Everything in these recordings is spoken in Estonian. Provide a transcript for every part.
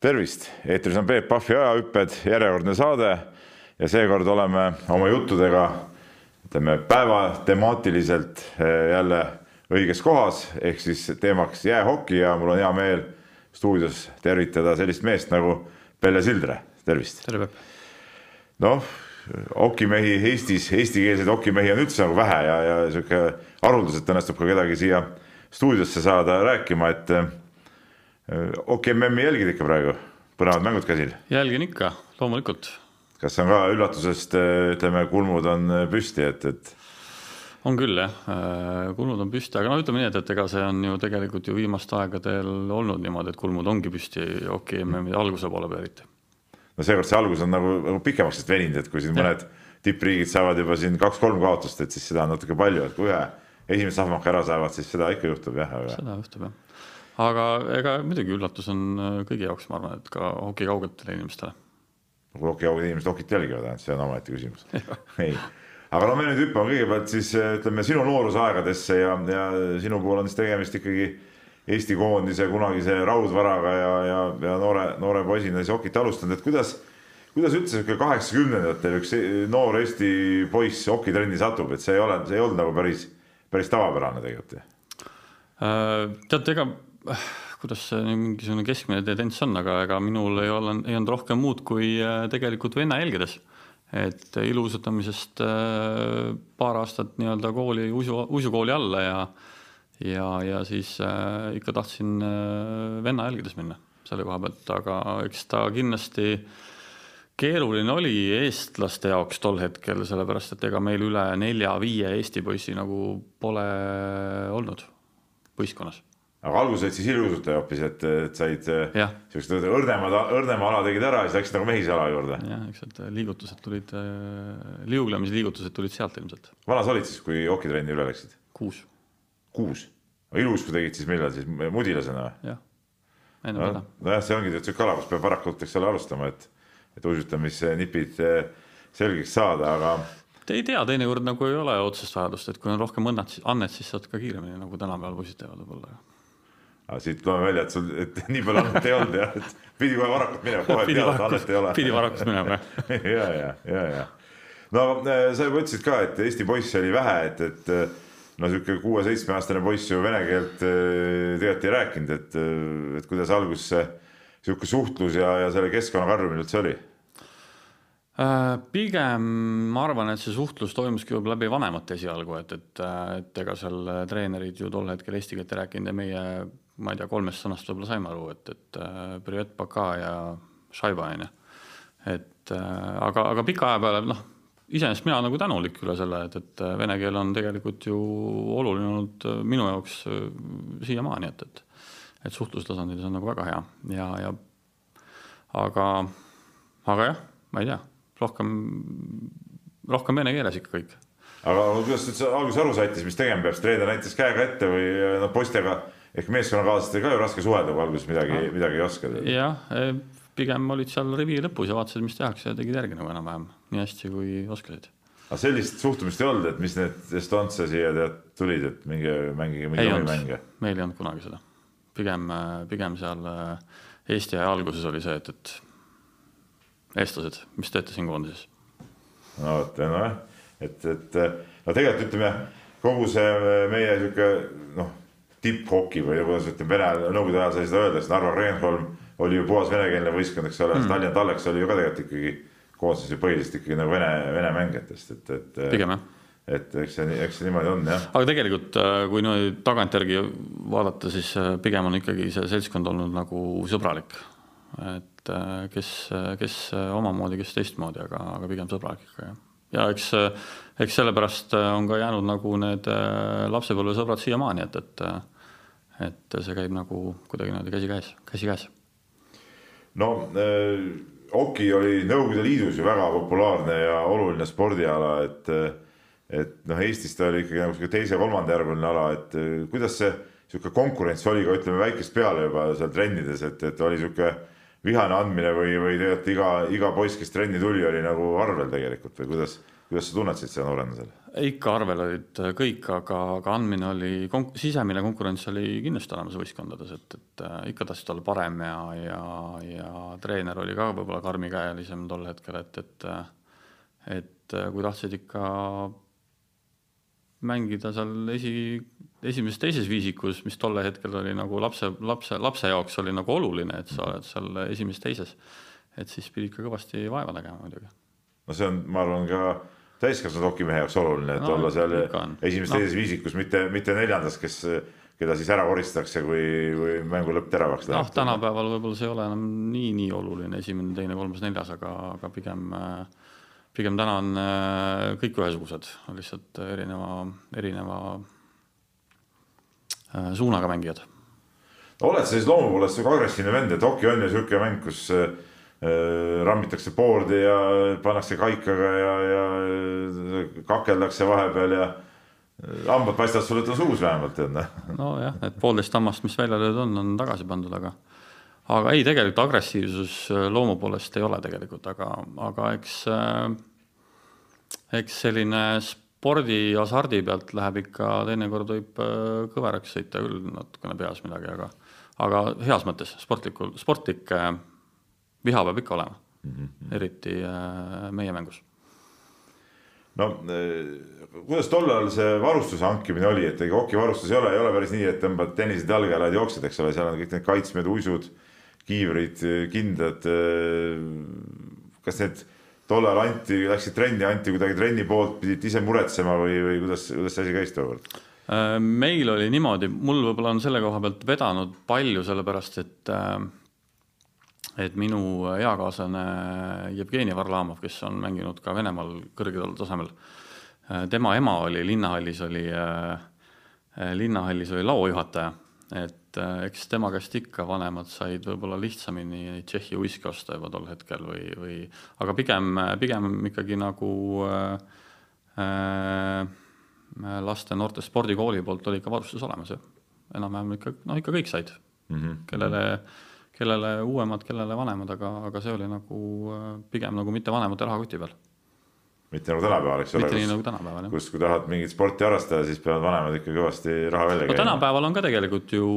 tervist, eetris on Peep Pahvi ajahüpped, järjekordne saade ja seekord oleme oma juttudega ütleme päeva temaatiliselt eh, jälle õiges kohas, ehk siis teemaks jäähoki ja mul on hea meel stuudios tervitada sellist meest nagu Pelle Sildre, tervist. tere, Peep. noh, hokimehi Eestis, eestikeelseid hokimehi on üldse nagu vähe ja, ja sihuke haruldaselt õnnestub ka kedagi siia stuudiosse saada rääkima, et okei, MM-i jälgid ikka praegu, põnevad mängud käsil? jälgin ikka, loomulikult. kas on ka üllatusest, ütleme, kulmud on püsti, et, et? on küll jah, kulmud on püsti, aga no ütleme nii, et, et ega see on ju tegelikult ju viimastel aegadel olnud niimoodi, et kulmud ongi püsti okei MM-i alguse poole peal eriti. no seekord see algus on nagu, nagu pikemaks veninud, et kui siin ja. mõned tippriigid saavad juba siin kaks-kolm kaotust, et siis seda on natuke palju, et kui ühe esimese sahmaka ära saavad, siis seda ikka juhtub jah aga.... seda juhtub jah aga ega muidugi üllatus on äh, kõigi jaoks, ma arvan, et ka hoki kaugetele inimestele. kui hoki kauged inimesed hokit jälgivad, see on omaette küsimus. Ei, aga no me nüüd hüppame kõigepealt siis äh, ütleme sinu noorusaegadesse ja, ja sinu puhul on siis tegemist ikkagi Eesti koondise kunagise raudvaraga ja, ja, ja noore, noore poisina siis hokit alustanud, et kuidas, kuidas üldse sihuke kaheksakümnendatel üks noor Eesti poiss hokitrenni satub, et see ei ole, see ei olnud nagu päris, päris tavapärane tegelikult ju. Äh,? tead, ega kuidas see mingisugune keskmine tendents on, aga ega minul ei ole, ei olnud rohkem muud kui äh, tegelikult venna jälgedes. et iluuisutamisest äh, paar aastat nii-öelda kooli usu, uisukooli alla ja ja, ja siis äh, ikka tahtsin äh, venna jälgedes minna selle koha pealt, aga eks ta kindlasti keeruline oli eestlaste jaoks tol hetkel, sellepärast et ega meil üle nelja-viie Eesti poissi nagu pole olnud võistkonnas aga alguses olid siis iluuisutaja hoopis, et, et said siuksed õrnemad, õrnema ala tegid ära ja siis läksid nagu mehise ala juurde. jah, eks need liigutused tulid, äh, liuglemise liigutused tulid sealt ilmselt. vanas olid siis, kui hokitrenni üle läksid? kuus. kuus? iluusku tegid siis millal siis, mudilasena või? jah, enne seda no,. nojah, see ongi siuke ala, kus peab varakult, eks ole, alustama, et, et uisutamisnipid selgeks saada, aga ei tea, teinekord nagu ei ole otsest vajadust, et kui on rohkem õnnet, annet, siis saad ka kiiremini nagu tänapäeval poisid teevad võib-olla aga siit loeme välja, et sul, et nii palju annet ei olnud jah, et pidi kohe varakult minema, kohe teada, et annet ei ole. pidi varakult minema jah ja, ja, ja, ja. no äh, sa juba ütlesid ka, et Eesti poisse oli vähe, et, et äh, no sihuke kuue-seitsmeaastane poiss ju vene keelt äh, tegelikult ei rääkinud, et, et kuidas alguses see sihuke suhtlus ja, ja selle keskkonna karjumine üldse oli? pigem ma arvan, et see suhtlus toimuski võib-olla läbi vanemate esialgu, et, et, et ega seal treenerid ju tol hetkel eesti keelt ei rääkinud ja meie ma ei tea, kolmest sõnast võib-olla saime aru, et, et äh, Privet Baka ja Šaiba on ju. et äh, aga, aga pika aja peale noh, iseenesest mina nagu tänulik üle selle, et, et äh, vene keel on tegelikult ju oluline olnud minu jaoks siiamaani, et, et et suhtlustasandil see on nagu väga hea ja, ja aga, aga jah, ma ei tea, rohkem, rohkem vene keeles ikka kõik. aga kuidas nüüd alguses aru saite, mis tegema peab, siis treener näitas käega ette või noh, poistega ehk meeskonnakaaslastega ka ju raske suhelda, kui alguses midagi, midagi ei oska. jah, e, pigem olid seal rivi lõpus ja vaatasid, mis tehakse ja tegid järgi nagu enam-vähem nii hästi, kui oskasid. aga sellist suhtumist ei olnud, et mis need Estontse siia tead tulid, et minge mängige mingi omi mänge? meil ei olnud kunagi seda. pigem, pigem seal e, Eesti aja alguses oli see, et, et eestlased, mis teete siin koondises? no vot, nojah, et, et no tegelikult ütleme kogu see meie sihuke noh tipphoki või kuidas ütleme, Vene, Nõukogude ajal sai seda öelda, sest Narva Kreenholm oli ju puhas venekeelne võistkond, eks ole mm., Tallinna Talleks oli ju ka tegelikult ikkagi koosnes ju põhiliselt ikkagi nagu vene, vene mängijatest, et, et. pigem jah et eks see, eks see niimoodi on jah. aga tegelikult, äh, kui niimoodi tagantjärgi vaadata, siis äh, pigem on ikkagi see seltskond olnud nagu sõbralik. et äh, kes, kes omamoodi, kes teistmoodi, aga, aga pigem sõbralik ikka jah. Ja eks, eks sellepärast on ka jäänud nagu need lapsepõlvesõbrad siiamaani, et, et et see käib nagu kuidagi niimoodi käsikäes, käsikäes. no äh, hoki oli Nõukogude Liidus ju väga populaarne ja oluline spordiala, et et noh, Eestis ta oli ikkagi nagu sihuke teise-kolmandajärguline ala, et äh, kuidas see sihuke konkurents oli ka ütleme väikest peale juba seal trennides, et, et oli sihuke vihane andmine või, või tegelikult iga, iga poiss, kes trenni tuli, oli nagu arvel tegelikult või kuidas, kuidas sa tunnetasid seda noorena seal? ikka arvel olid kõik, aga, aga andmine oli, sisemine konkurents oli kindlasti olemas võistkondades, et, et äh, ikka tahtsid olla parem ja, ja, ja treener oli ka võib-olla karmikäelisem tol hetkel, et, et et kui tahtsid ikka mängida seal esi, esimeses-teises viisikus, mis tollel hetkel oli nagu lapse, lapse, lapse jaoks oli nagu oluline, et sa oled seal esimeses-teises, et siis pidi ikka kõvasti vaeva nägema muidugi. no see on, ma arvan, ka täiskasvanud hokimehe jaoks oluline, et no, olla seal esimeses-teises no. viisikus, mitte, mitte neljandas, kes, keda siis ära koristatakse, kui, kui mängu lõpp teravaks läheb. noh, tänapäeval võib-olla see ei ole enam nii, nii oluline, esimene, teine, kolmas, neljas, aga, aga pigem pigem täna on äh, kõik ühesugused, lihtsalt erineva, erineva äh, suunaga mängijad. oled sa siis loomu poolest sihuke agressiivne vend, et hoki on ju sihuke mäng, kus äh, rammitakse board'i ja pannakse kaikaga ja, ja kakeldakse vahepeal ja hambad paistavad sulle, suus vähemalt, tead noh. nojah, need poolteist hammast, mis välja löödud on, on tagasi pandud, aga aga ei, tegelikult agressiivsus äh, loomu poolest ei ole tegelikult, aga, aga eks äh, eks selline spordi hasardi pealt läheb ikka, teinekord võib äh, kõveraks sõita küll natukene peas midagi, aga aga heas mõttes sportlikul, sportlik viha peab ikka olema mm, -hmm. eriti meie mängus no kuidas tol ajal see varustuse hankimine oli, et ega hokivarustus ei ole, ei ole päris nii, et tõmbad tennised jalga ja lähed jooksed, eks ole, seal on kõik need kaitsmed, uisud, kiivrid, kindad. kas need tollal anti, läksid trenni, anti kuidagi trenni poolt, pidid ise muretsema või, või kuidas, kuidas see asi käis tookord? meil oli niimoodi, mul võib-olla on selle koha pealt vedanud palju, sellepärast et et minu eakaaslane Jevgeni Varlamov, kes on mänginud ka Venemaal kõrgel tasemel, tema ema oli linnahallis, oli, linnahallis oli lauajuhataja, et eks tema käest ikka vanemad said võib-olla lihtsamini Tšehhi uiske osta juba tol hetkel või, või aga pigem, pigem ikkagi nagu äh, laste-noorte spordikooli poolt oli ikka varustus olemas ju. enam-vähem ikka, noh ikka kõik said mm, -hmm. kellele kellele uuemad, kellele vanemad, aga, aga see oli nagu äh, pigem nagu mitte vanemate rahakoti peal. Mitte nagu tänapäeval, eks ole. mitte nii nagu tänapäeval, jah. kus, kui tahad mingit sporti harrastada, siis peavad vanemad ikka kõvasti raha välja käima no,. tänapäeval on ka tegelikult ju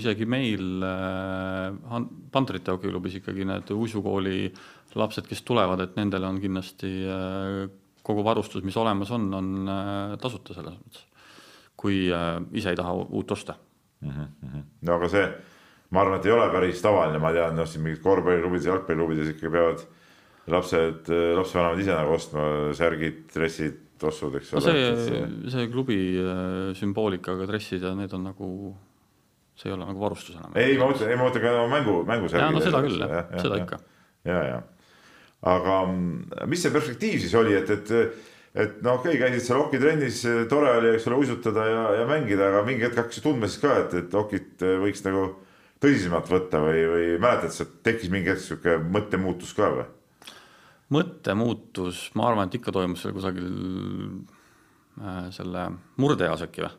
isegi meil äh, Pantrite hokiklubis ikkagi need uisukooli lapsed, kes tulevad, et nendele on kindlasti äh, kogu varustus, mis olemas on, on äh, tasuta selles mõttes. kui äh, ise ei taha uut osta mm. -hmm. no aga see ma arvan, et ei ole päris tavaline, ma tean, noh, siin mingid korvpalliklubides, jalgpalliklubides ikkagi peavad lapsed, lapsevanemad ise nagu ostma särgid, dressid, tossud, eks ole. no see, see klubi äh, sümboolikaga dressid ja need on nagu, see ei ole nagu varustus enam. ei, ma mõtlen, ei ma mõtlen ka no, mängu, mängusärgid. ja no seda küll, jah, seda ja, ikka. ja, ja, aga mm, mis see perspektiiv siis oli, et, et et no okei okay,, käisid seal hokitrennis, tore oli, eks ole, uisutada ja, ja mängida, aga mingi hetk hakkasid tundma siis ka, et, et hokit võiks nagu tõsisemalt võtta või, või mäletad tekkis mingi hetk sihuke mõttemuutus ka või? Mõttemuutus, ma arvan, et ikka toimus seal kusagil äh, selle murdeeas äkki või?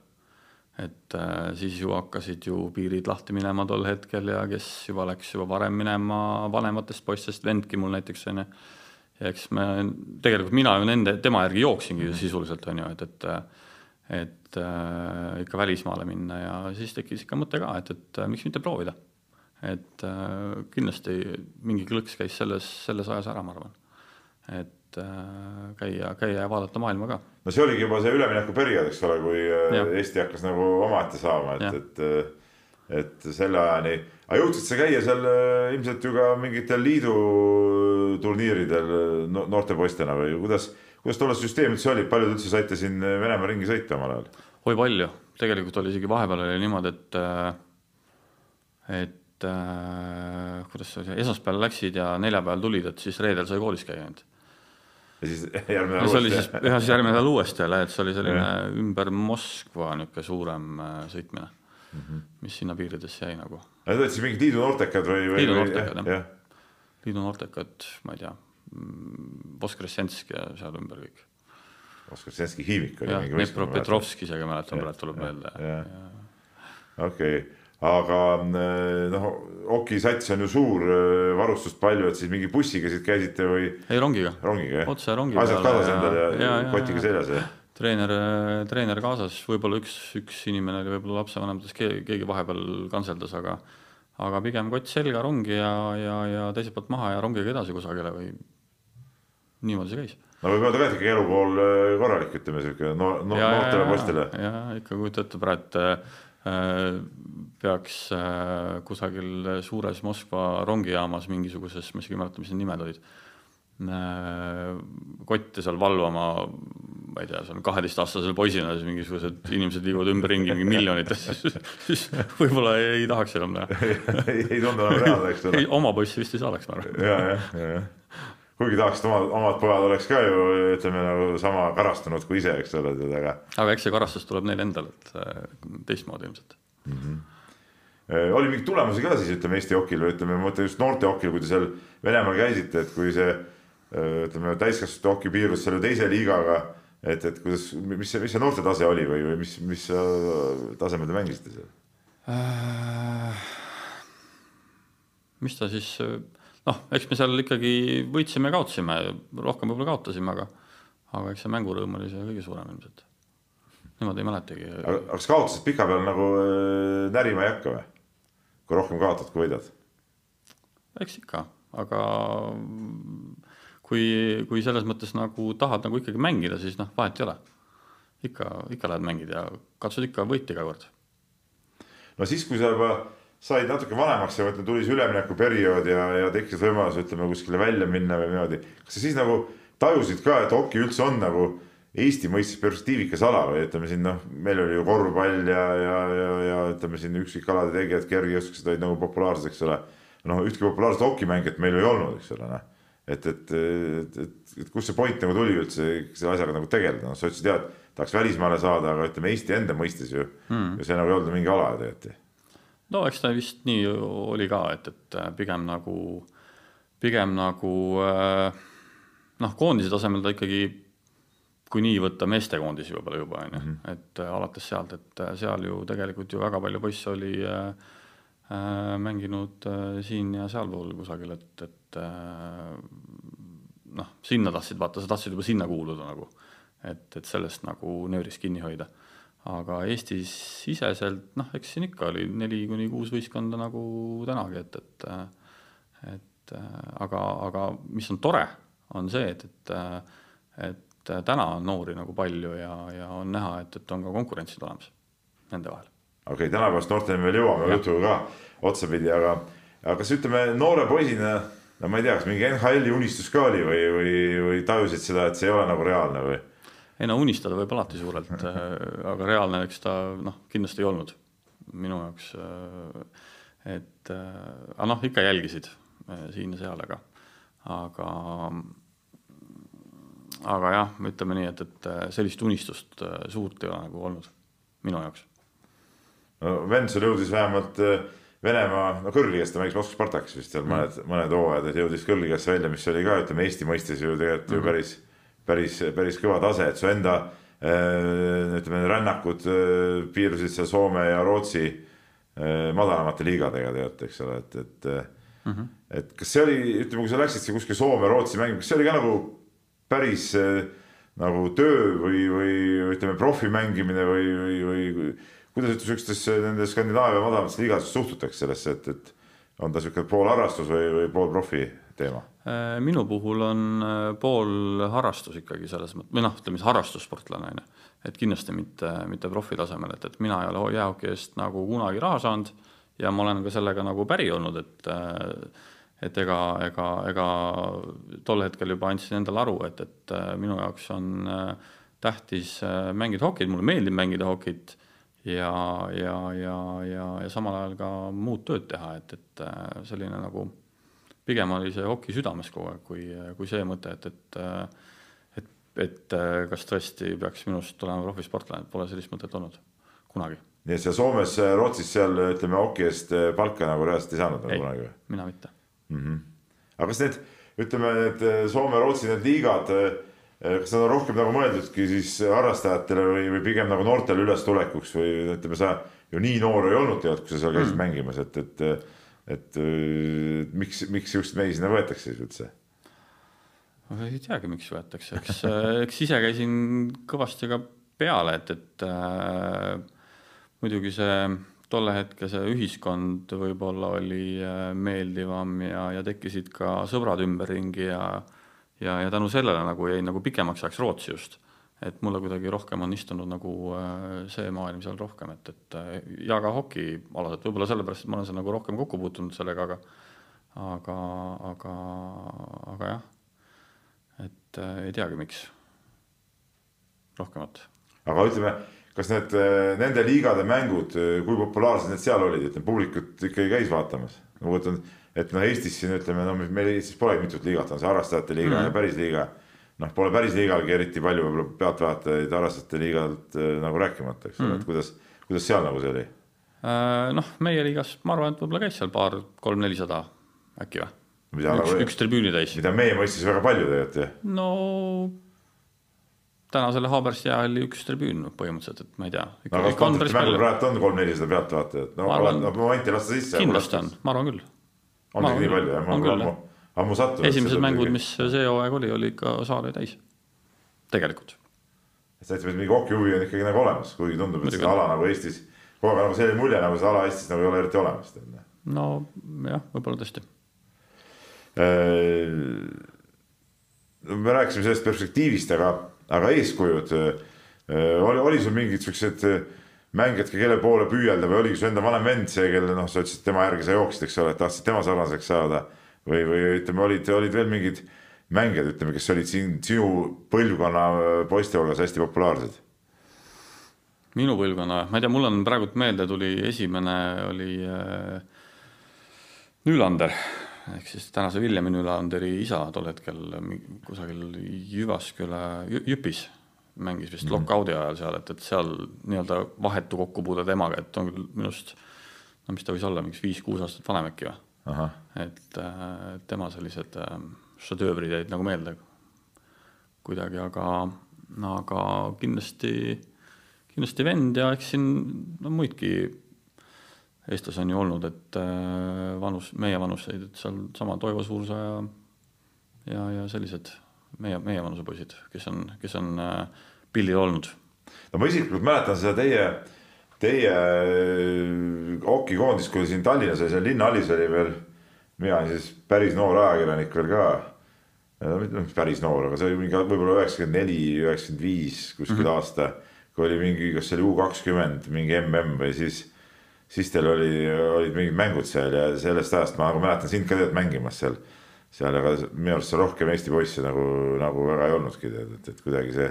et äh, siis ju hakkasid ju piirid lahti minema tol hetkel ja kes juba läks juba varem minema vanematest poistest, vendki mul näiteks on ju. ja eks me, tegelikult mina ju nende, tema järgi jooksingi ju sisuliselt on ju, et, et et äh, ikka välismaale minna ja siis tekkis ikka mõte ka, et, et äh, miks mitte proovida. et äh, kindlasti mingi klõks käis selles, selles ajas ära, ma arvan. Et äh, käia, käia ja vaadata maailma ka. no see oligi juba see üleminekuperiood, eks ole, kui ja. Eesti hakkas nagu omaette saama, et, et äh, et selle ajani, aga jõudsid sa käia seal äh, ilmselt ju ka mingitel liidu turniiridel noorte poistena või kuidas kuidas tollal süsteem üldse oli, palju te üldse saite siin Venemaa ringi sõita omal ajal? oi palju, tegelikult oli isegi vahepeal oli niimoodi, et äh, et äh, kuidas see oli, esmaspäeval läksid ja neljapäeval tulid, et siis reedel sai koolis käia ainult. Ja siis järgmine nädal see oli siis, jah, siis järgmine nädal uuesti jälle, et see oli selline ja. ümber Moskva niisugune suurem äh, sõitmine mm, -hmm. mis sinna piiridesse jäi nagu. Need olid siis mingid liidu noortekad või, või? liidu noortekad jah ja. liidu noortekad, ma ei tea Voskressensk ja seal ümber kõik. Voskressenski Hiimik oli. jah, Dnepropetrovsk isegi mäletan praegu tuleb meelde. okei, aga noh, Oki sats on ju suur, varustust palju, et siis mingi bussiga siit käisite või? ei, rongiga. rongiga, jah? otse rongi peale. asjad kaasas endal ja, ja kotiga seljas, jah? treener, treener kaasas, võib-olla üks, üks inimene oli võib-olla lapsevanematest, keegi vahepeal kantseldas, aga aga pigem kott selga rongi ja, ja, ja teiselt poolt maha ja rongiga edasi kusagile või niimoodi see käis. no võib öelda ka, et ikkagi elupool äh, korralik, ütleme sihuke no, no, noortele poistele. ja ikka kujuta ette praegu, äh, peaks äh, kusagil suures Moskva rongijaamas mingisuguses, ma isegi ei mäleta, mis need nimed olid äh,, kotte seal valvama ma ei tea, seal kaheteistaastasel siis mingisugused inimesed liiguvad ümberringi mingi miljonites, siis võib-olla ei, ei tahaks enam näha ei, ei tundu enam reaalne, eks ole. oma poissi vist ei saadaks, ma arvan. ja, jah, ja, jah kuigi tahaks, et omad, omad pojad oleks ka ju ütleme nagu sama karastunud kui ise, eks ole, tead, aga. aga eks see karastus tuleb neil endal, et äh, teistmoodi ilmselt mm. -hmm. oli mingeid tulemusi ka siis ütleme Eesti hokil või ütleme, ma mõtlen just noorte hokil, kui te seal Venemaal käisite, et kui see äh, ütleme, täiskasvanute hoki piirus seal ju teise liigaga et, et kuidas, mis see, mis see noorte tase oli või, või mis, mis tasemel te mängisite seal äh,? mis ta siis, noh, eks me seal ikkagi võitsime kaotasime, rohkem võib-olla kaotasime, aga, aga eks see mängurõõm oli see kõige suurem ilmselt. niimoodi ei mäletagi. aga kas kaotused pikapeal nagu äh, närima ei hakka või? kui rohkem kaotad, kui võidad? eks ikka, aga kui, kui selles mõttes nagu tahad nagu ikkagi mängida, siis noh, vahet ei ole. ikka, ikka lähed mängid ja katsud ikka võita iga kord. no siis, kui sa juba said natuke vanemaks ja mõtlen, tuli see üleminekuperiood ja, ja tekkis võimalus, ütleme kuskile välja minna või niimoodi. kas sa siis nagu tajusid ka, et hoki üldse on nagu Eesti mõistes perspektiivikas ala või ütleme siin noh, meil oli ju korvpall ja, ja, ja, ja ütleme siin üksikkalade tegijad, kergejõustiklased olid nagu populaarsed, eks ole. noh, ühtki populaarset hokimängijat meil ei olnud, eks ole, noh et, et, et, et, et kust see point nagu tuli üldse selle asjaga nagu tegeleda, noh, sa ütlesid jah, et tahaks välismaale saada, aga ütleme Eesti enda mõistes ju mm., ju see nagu ei olnud mingi ala ju tegelikult. No eks ta vist nii oli ka, et, et äh, pigem nagu, pigem nagu äh, noh, koondise tasemel ta ikkagi, kui nii võtta meestekoondisi võib-olla juba on ju, mhm. et äh, alates sealt, et seal ju tegelikult ju väga palju poisse oli äh, Äh, mänginud äh, siin ja sealpool kusagil, et, et äh, noh, sinna tahtsid, vaata, sa tahtsid juba sinna kuuluda nagu. et, et sellest nagu nööris kinni hoida. Aga Eestis siseselt, noh, eks siin ikka oli neli kuni kuus võistkonda nagu tänagi, et, et et aga, aga mis on tore, on see, et, et et täna on noori nagu palju ja, ja on näha, et, et on ka konkurentsid olemas nende vahel okei okay,, tänapäevast noorteni veel jõuame jutuga ka otsapidi, aga, aga kas ütleme noore poisina, no ma ei tea, kas mingi NHL-i unistus ka oli või, või, või tajusid seda, et see ei ole nagu reaalne või? Ei no unistada võib alati suurelt aga reaalne, eks ta noh, kindlasti ei olnud minu jaoks. et aga noh, ikka jälgisid siin ja seal, aga, aga, aga jah, ütleme nii, et, et sellist unistust suurt ei ole nagu olnud minu jaoks no vend sul jõudis vähemalt äh, Venemaa, no kõrgliigast ta mängis Moskva Spartakis vist seal mm. mõned, mõned hooajad, et jõudis kõrgliigasse välja, mis oli ka, ütleme Eesti mõistes ju tegelikult mm. ju päris, päris, päris kõva tase, et su enda äh, ütleme, rännakud äh, piirdusid seal Soome ja Rootsi madalamate liigadega tegelikult, eks ole, et, et mm. -hmm. et kas see oli, ütleme, kui sa läksid seal kuskil Soome-Rootsi mängima, kas see oli ka nagu päris nagu töö või, või ütleme, profi mängimine või, või, või kuidas üldse sihukestesse nende Skandinaavia madalamates liigades suhtutakse sellesse, et, et on ta sihuke pool harrastus või, või pool profi teema? Äh, minu puhul on äh, pool harrastus ikkagi selles mõttes, või noh, ütleme siis harrastussportlane on ju. et kindlasti mitte, mitte profi tasemel, et, et mina ei ole jäähoki eest nagu kunagi raha saanud ja ma olen ka sellega nagu päri olnud, et äh, et ega, ega, ega tol hetkel juba andsin endale aru, et, et minu jaoks on tähtis mängida hokit, mulle meeldib mängida hokit ja, ja, ja, ja, ja samal ajal ka muud tööd teha, et, et äh, selline nagu pigem oli see hoki südames kogu aeg, kui, kui see mõte, et, et et, et äh, kas tõesti peaks minust olema profisportlane, pole sellist mõtet olnud kunagi. nii et sa Soomes, Rootsis seal ütleme hoki eest äh, palka nagu reaalselt ei saanud nagu kunagi või? mina mitte mm. -hmm. aga kas need, ütleme need Soome-Rootsi need liigad kas nad on rohkem nagu mõeldudki siis harrastajatele või, või pigem nagu noortele ülestulekuks või ütleme, sa ju nii noor ei olnud tead, kui sa seal käisid mm. mängimas, et, et, et, et miks, miks just mehi sinna võetakse siis üldse? ei teagi, miks võetakse, eks, eks ise käisin kõvasti ka peale, et, et äh, muidugi see tolle hetke see ühiskond võib-olla oli äh, meeldivam ja, ja tekkisid ka sõbrad ümberringi ja ja, ja tänu sellele nagu jäi nagu pikemaks ajaks Rootsi just. et mulle kuidagi rohkem on istunud nagu äh, see maailm seal rohkem, et, et äh, ja ka hokialaselt, võib-olla sellepärast, et ma olen seal nagu rohkem kokku puutunud sellega, aga aga, aga, aga jah, et äh, ei teagi, miks rohkemat. aga ütleme, kas need, nende liigade mängud, kui populaarsed need seal olid, et publikut ikkagi käis vaatamas? ma kujutan, et noh, Eestis siin ütleme, no meil Eestis polegi mitut liigat, on see harrastajate liiga mm -hmm. ja päris liiga. noh, pole päris liigalgi eriti palju võib-olla pealtvaatajaid harrastajate liigalt nagu rääkimata, eks ole mm -hmm., et kuidas, kuidas seal nagu see oli? noh, meie liigas ma arvan, et võib-olla käis seal paar, kolm-nelisada äkki või? üks üks tribüüni täis. mida meie mõistes väga palju tegelikult ju. no tänasele Haabersti jäähalli üks tribüün põhimõtteliselt, et ma ei tea. praegu on kolm-nelisada pealtvaatajat, no momenti lasta sisse. kindlasti on, ma arvan küll. On ikka nii palju jah, ma olen ammu, ammu sattunud. esimesed mängud, mis see hooaeg oli, oli ikka saal oli täis, tegelikult. et sa ütled, et mingi hokihuvi on ikkagi nagu olemas, kuigi tundub, et seda ala nagu Eestis, kogu aeg nagu selline mulje, nagu seda ala Eestis nagu ei ole eriti olemas. no jah, võib-olla tõesti Äh, me rääkisime sellest perspektiivist, aga, aga eeskujud, äh, oli, oli sul mingid siuksed äh, mängijad, kelle poole püüelda või oligi su enda vanem vend see, kelle noh, sa ütlesid, tema järgi sa jooksid, eks ole, tahtsid tema sarnaseks saada. Või, või ütleme, olid, olid veel mingid mängijad, ütleme, kes olid siin sinu põlvkonna poiste hulgas hästi populaarsed? minu põlvkonna, ma ei tea, mul on praegult meelde tuli esimene oli äh, Nylander. Ehk siis tänase Villemi Nylanderi isa tol hetkel kusagil Jyvaskyla Jüpis mängis vist mm lockout'i ajal seal, et, et seal nii-öelda vahetu kokkupuude temaga, et on küll minust, no mis ta võis olla, mingi viis-kuus aastat vanem äkki või. et äh, tema sellised äh, šedöövrid jäid nagu meelde kuidagi, aga, aga kindlasti, kindlasti vend ja eks siin no muidki eestlasi on ju olnud, et äh, vanus, meie vanuseid, et sealsama Toivo Suursa ja ja, ja sellised meie, meie vanuse poisid, kes on, kes on äh, pildil olnud. no ma isiklikult mäletan seda teie, teie äh, hokikoondist, kui siin Tallinnas oli, seal linnahallis oli veel, mina olin siis päris noor ajakirjanik veel ka. mitte päris noor, aga see oli mingi võib-olla üheksakümmend neli, üheksakümmend viis kuskil mm -hmm. aasta, kui oli mingi, kas see oli U kakskümmend, mingi mm või siis siis teil oli, olid mingid mängud seal ja sellest ajast ma nagu mäletan sind ka tead mängimas seal. seal, aga minu arust seal rohkem Eesti poisse nagu, nagu väga ei olnudki tead, et, et kuidagi see,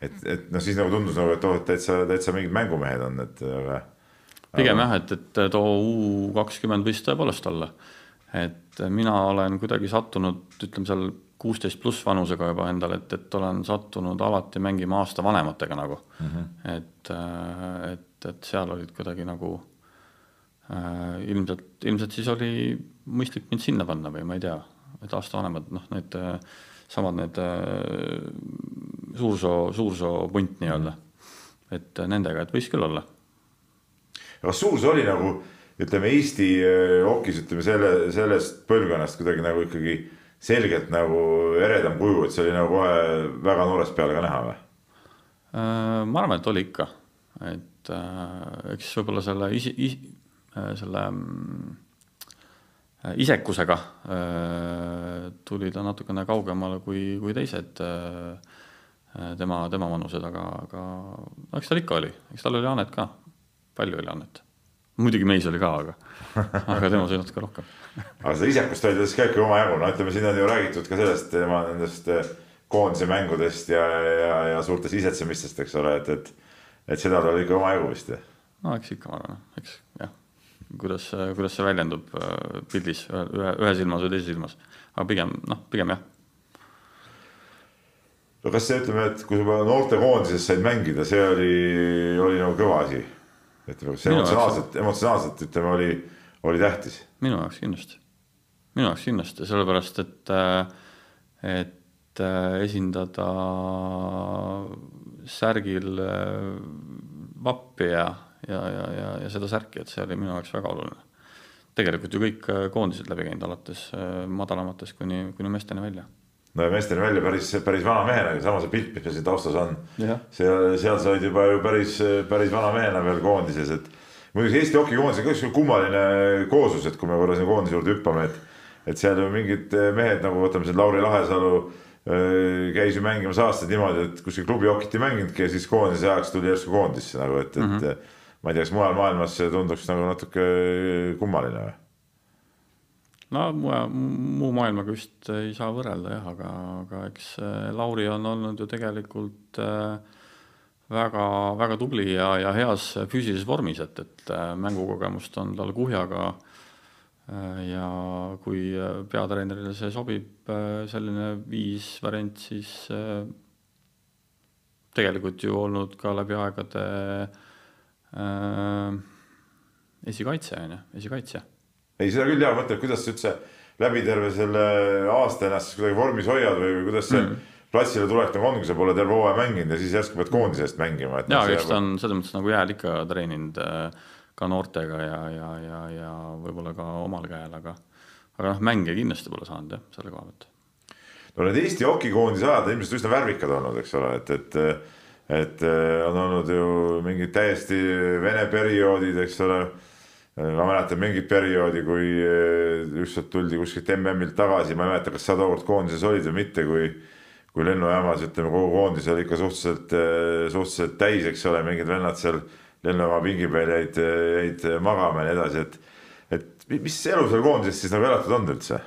et, et noh, siis nagu tundus nagu, et oh, et täitsa, täitsa mingid mängumehed on, et aga. pigem jah, et, et too U kakskümmend võis tõepoolest olla. et mina olen kuidagi sattunud, ütleme seal kuusteist pluss vanusega juba endale, et, et olen sattunud alati mängima aasta vanematega nagu mm. -hmm. et, et, et seal olid kuidagi nagu Äh, ilmselt, ilmselt siis oli mõistlik mind sinna panna või ma ei tea, et aasta vanemad, noh, need äh, samad need äh, suursoo, suursoo punt nii-öelda. et nendega, et võis küll olla. kas suursoo oli nagu ütleme Eesti hokis, ütleme selle, sellest põlvkonnast kuidagi nagu ikkagi selgelt nagu eredam kuju, et see oli nagu kohe väga noorest peale ka näha või? ma arvan, et oli ikka, et eks võib-olla selle isi, Äh, selle äh, isekusega äh, tuli ta natukene kaugemale kui, kui teised tema, tema vanused, aga, aga no eks tal ikka oli, eks tal oli annet ka, palju oli annet. muidugi meis oli ka, aga, aga tema sai natuke rohkem. aga seda isekust oli tal siis ka ikka omajagu, no ütleme, siin on ju räägitud ka sellest tema nendest koondise mängudest ja, ja, ja suurtest isetsemistest, eks ole, et, et, et seda tal oli ikka omajagu vist. no eks ikka, ma arvan, eks jah kuidas, kuidas see väljendub äh, pildis ühe, ühes ilmas või teises ilmas. aga pigem noh, pigem jah. No kas see, ütleme, et kui sa noortekoondises said mängida, see oli, oli nagu kõva asi? ütleme, kas see emotsionaalselt, emotsionaalselt ütleme, oli, oli tähtis? minu jaoks kindlasti, minu jaoks kindlasti, sellepärast et, äh, et äh, esindada särgil vappi ja ja, ja, ja, ja seda särki, et see oli minu jaoks väga oluline. tegelikult ju kõik äh, koondised läbi käinud, alates äh, madalamatest kuni, kuni meesteni välja. No ja meesteni välja päris, päris vana mehena, sama see pilt, mis meil siin taustas on. Seal, seal sa olid juba ju päris, päris vana mehena veel koondises, et muidugi Eesti hokikoondis on ka sihuke kummaline kooslus, et kui me korra sinna koondise juurde hüppame, et et seal ju mingid mehed nagu võtame siin Lauri Lahesalu käis ju mängimas aastaid niimoodi, et kuskil klubi hokit ei mänginudki ja siis koondise ajaks tuli järsku koondisse nagu, et, et mm -hmm. ma ei tea, kas mujal maailmas see tunduks nagu natuke kummaline või? No muu, muu maailmaga vist ei saa võrrelda jah, aga, aga eks äh, Lauri on olnud ju tegelikult äh, väga, väga tubli ja, ja heas füüsilises vormis, et, et äh, mängukogemust on tal kuhjaga äh, ja kui äh, peatreenerile see sobib, äh, selline viis variant, siis äh, tegelikult ju olnud ka läbi aegade äh, esikaitse, on ju, esikaitsja ei, seda küll hea mõte, et kuidas sa üldse läbi terve selle aasta ennast siis kuidagi vormis hoiad või, või kuidas see mm. platsile tulek nagu on, kui sa pole terve hooaja mänginud ja siis järsku pead koondise eest mängima. ja, eks ta on selles mõttes nagu jääl ikka treeninud äh, ka noortega ja, ja, ja, ja võib-olla ka omal käel, aga, aga noh, mänge kindlasti pole saanud jah, selle koha pealt. no need Eesti hokikoondise ajad on ilmselt üsna värvikad olnud, eks ole, et, et et on olnud ju mingid täiesti vene perioodid, eks ole ma mäletan mingit perioodi, kui ükskord tuldi kuskilt MM-ilt tagasi, ma ei mäleta, kas sa tookord koondises olid või mitte, kui kui lennujaamas ütleme, kogu koondis oli ikka suhteliselt, suhteliselt täis, eks ole, mingid vennad seal lennujaama pingi peal jäid, jäid magama ja nii edasi, et et mis elu seal koondises siis nagu elatud on üldse?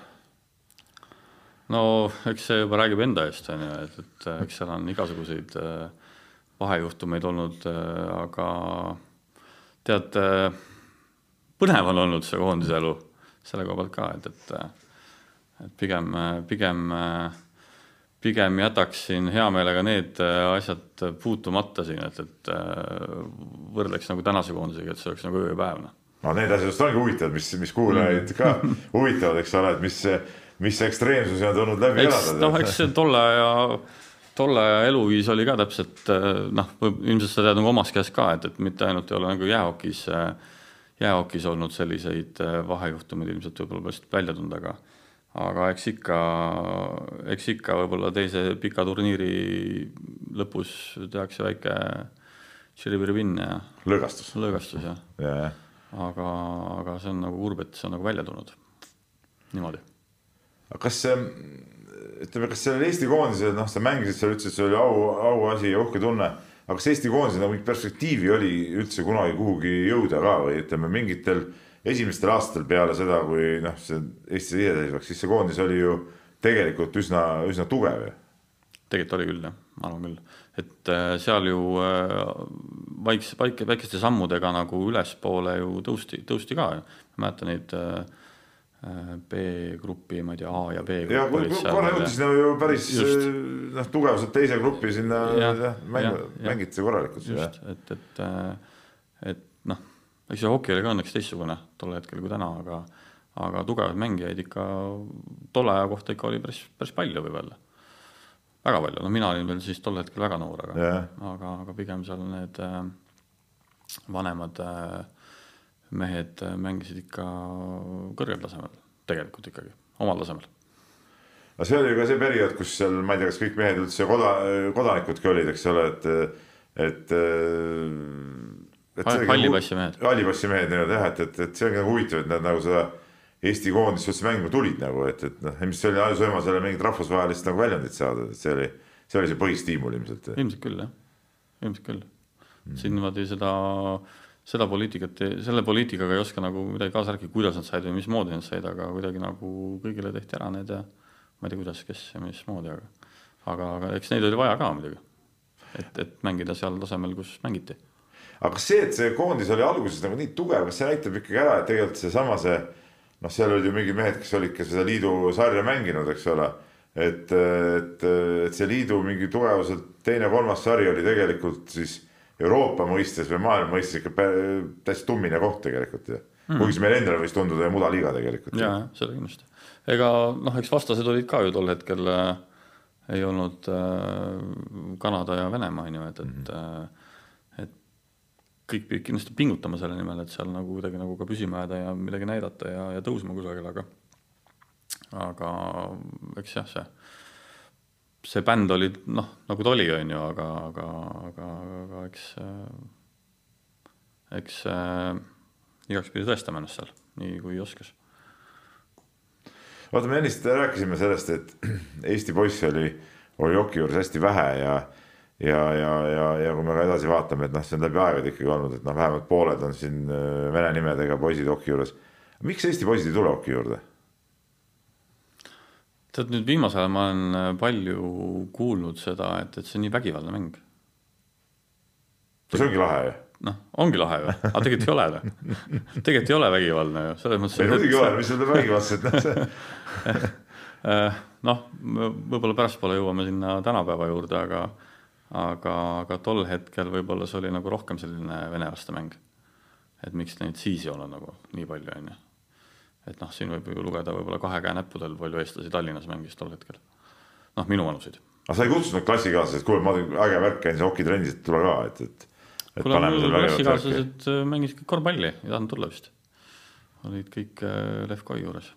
no eks see juba räägib enda eest, on ju, et, et eks seal on igasuguseid vahejuhtumeid olnud, aga tead põnev on olnud see koondise elu selle koha pealt ka, et, et, et pigem, pigem, pigem jätaksin hea meelega need asjad puutumata siin, et, et võrdleks nagu tänase koondisega, et see oleks nagu öö ja päev, noh. no need asjad just ongi huvitavad, mis, mis kuulajaid ka huvitavad, eks ole, et mis, mis ekstreemsusi on tulnud läbi elada. noh, eks see tolle aja tolle aja eluviis oli ka täpselt noh, ilmselt sa tead nagu omast käest ka, et, et mitte ainult ei ole nagu jäähokis äh, jäähokis olnud selliseid äh, vahejuhtumeid ilmselt võib-olla pole lihtsalt välja tulnud, aga aga eks ikka, eks ikka võib-olla teise pika turniiri lõpus tehakse väike tširipiripinn ja lõõgastus, lõõgastus jah ja, ja. aga, aga see on nagu kurb, et see on nagu välja tulnud niimoodi. aga kas see, ütleme, kas sellel Eesti koondisel, noh, sa mängisid seal, ütlesid, see oli au, auasi ja uhke tunne aga kas Eesti koondisel nagu mingit perspektiivi oli üldse kunagi kuhugi jõuda ka või ütleme mingitel esimestel aastatel peale seda, kui noh, see Eesti iseseisvaks, siis see koondis oli ju tegelikult üsna, üsna tugev ju. tegelikult oli küll jah, ma arvan küll, et äh, seal ju äh, vaikse, väike, väikeste sammudega nagu ülespoole ju tõusti, tõusti ka, ma mäletan neid äh, B-gruppi, ma ei tea, A ja B. ja korra jõudis sinna ju päris noh, tugevaselt teise gruppi sinna jah, mäng, mängiti korralikult. just, et, et, et noh, eks see hoki oli ka õnneks teistsugune tol hetkel kui täna, aga, aga tugevaid mängijaid ikka tolle aja kohta ikka oli päris, päris palju võib öelda. väga palju, no mina olin veel siis tol hetkel väga noor, aga, aga, aga pigem seal need äh, vanemad äh, mehed mängisid ikka kõrgel tasemel, tegelikult ikkagi, omal tasemel. no see oli ju ka see periood, kus seal, ma ei tea, kas kõik mehed üldse koda, kodanikudki olid, eks ole, et, et, et. hallipassimehed. hallipassimehed nii-öelda jah, et, et, et see ongi nagu huvitav, et nad nagu seda Eesti koondist üldse mängima tulid nagu, et, et noh, see oli ainus võimalus jälle mingit rahvusvahelist nagu väljundit saada, et see oli, see oli see põhistiimul ilmselt. ilmselt küll jah, ilmselt küll mm.. siin niimoodi seda seda poliitikat, selle poliitikaga ei oska nagu midagi kaasa rääkida, kuidas nad said või mismoodi nad said, aga kuidagi nagu kõigile tehti ära need ja ma ei tea, kuidas, kes ja mismoodi, aga aga, aga eks neid oli vaja ka muidugi. et, et mängida seal tasemel, kus mängiti. aga see, et see koondis oli alguses nagu nii tugev, kas see näitab ikkagi ära, et tegelikult seesama see noh, seal olid ju mingid mehed, kes olid ka seda liidu sarja mänginud, eks ole. et, et, et see liidu mingi tugevuselt teine-kolmas sari oli tegelikult siis Euroopa mõistes või maailma mõistes ikka täiesti tummine koht tegelikult ju mm.. kuigi see meile endale võis tunduda ju mudaliiga tegelikult. ja, seda kindlasti. ega noh, eks vastased olid ka ju tol hetkel äh, ei olnud äh, Kanada ja Venemaa on ju, et, et mm, -hmm. et kõik pidid kindlasti pingutama selle nimel, et seal nagu kuidagi nagu ka püsima jääda ja midagi näidata ja, ja tõusma kusagile, aga aga eks jah, see see bänd oli noh, nagu ta oli, on ju, aga, aga, aga, aga eks, eks äh, igaks pidi tõestama ennast seal, nii kui oskas. vaata, me ennist rääkisime sellest, et Eesti poisse oli, oli joki juures hästi vähe ja ja, ja, ja, ja kui me ka edasi vaatame, et noh, see on läbi aegade ikkagi olnud, et noh, vähemalt pooled on siin äh, vene nimedega poisid hoki juures. miks Eesti poisid ei tule hoki juurde? Tead nüüd viimasel ajal ma olen äh, palju kuulnud seda, et, et see on nii vägivaldne mäng. see ongi lahe ju. noh, ongi lahe ju, aga tegelikult ei ole või? tegelikult ei ole vägivaldne ju, selles mõttes. ei muidugi ei ole, mis seal vägivaldset, noh. Äh, noh, võib-olla pärastpoole jõuame sinna tänapäeva juurde, aga aga, aga tol hetkel võib-olla see oli nagu rohkem selline venelaste mäng. et miks neid siis ei ole nagu nii palju, on ju. Et noh, siin võib ju lugeda võib-olla kahe käe näppudel, palju eestlasi Tallinnas mängis tol hetkel. noh, minu vanuseid. aga sa ei kutsunud klassikaaslased, kuule, ma olen äge värk, käin hokitrennis, et tule ka, et, et kuule, mul klassikaaslased äh, mängisid kõik korvpalli, ei tahtnud tulla vist. olid kõik äh, Lev Koi juures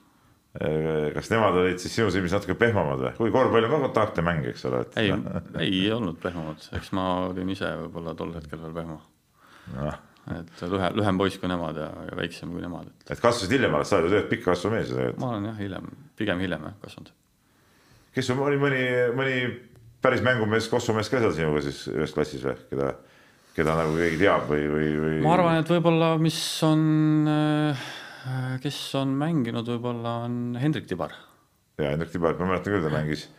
Äh, kas nemad olid siis sinu silmis natuke pehmemad või, kuigi korvpall on ka kontaktne mäng, eks ole et.... ei, ei olnud pehmemad, eks ma olin ise võib-olla tol hetkel veel pehme no.. Et lühem, lühem poiss kui nemad ja, ja väiksem kui nemad. et, kasvasid hiljem alles, sa oled ju tegelikult pikk kasvav mees ju tegelikult. ma olen jah, hiljem, pigem hiljem jah kasvanud. kes sul oli mõni, mõni päris mängumees, kossumees ka seal sinuga siis ühes klassis või, keda, keda nagu keegi teab või, või, või? ma arvan, et võib-olla, mis on äh, kes on mänginud, võib-olla on Hendrik Tibar. ja Hendrik Tibar, ma mäletan küll, ta mängis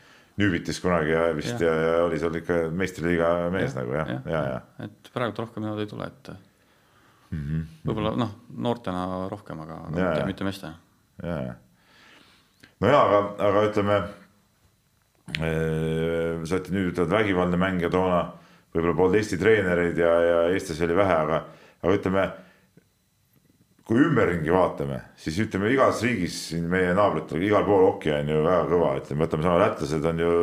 Nüübitis kunagi ja vist ja, ja, ja oli seal ikka meistriliiga mees ja, nagu jah, ja, ja, ja, et praegu rohkem niimoodi ei tule, et mm -hmm. võib-olla noh, noortena rohkem, aga, aga ja, mitte, mitte meestena. ja. no ja, aga, aga ütleme äh,, sa oled nüüd ütled vägivaldne mäng ja toona võib-olla polnud Eesti treenereid ja, ja eestlasi oli vähe, aga, aga ütleme kui ümberringi vaatame, siis ütleme igas riigis siin meie naabritel, igal pool hoki on ju väga kõva, ütleme, võtame sama lätlased on ju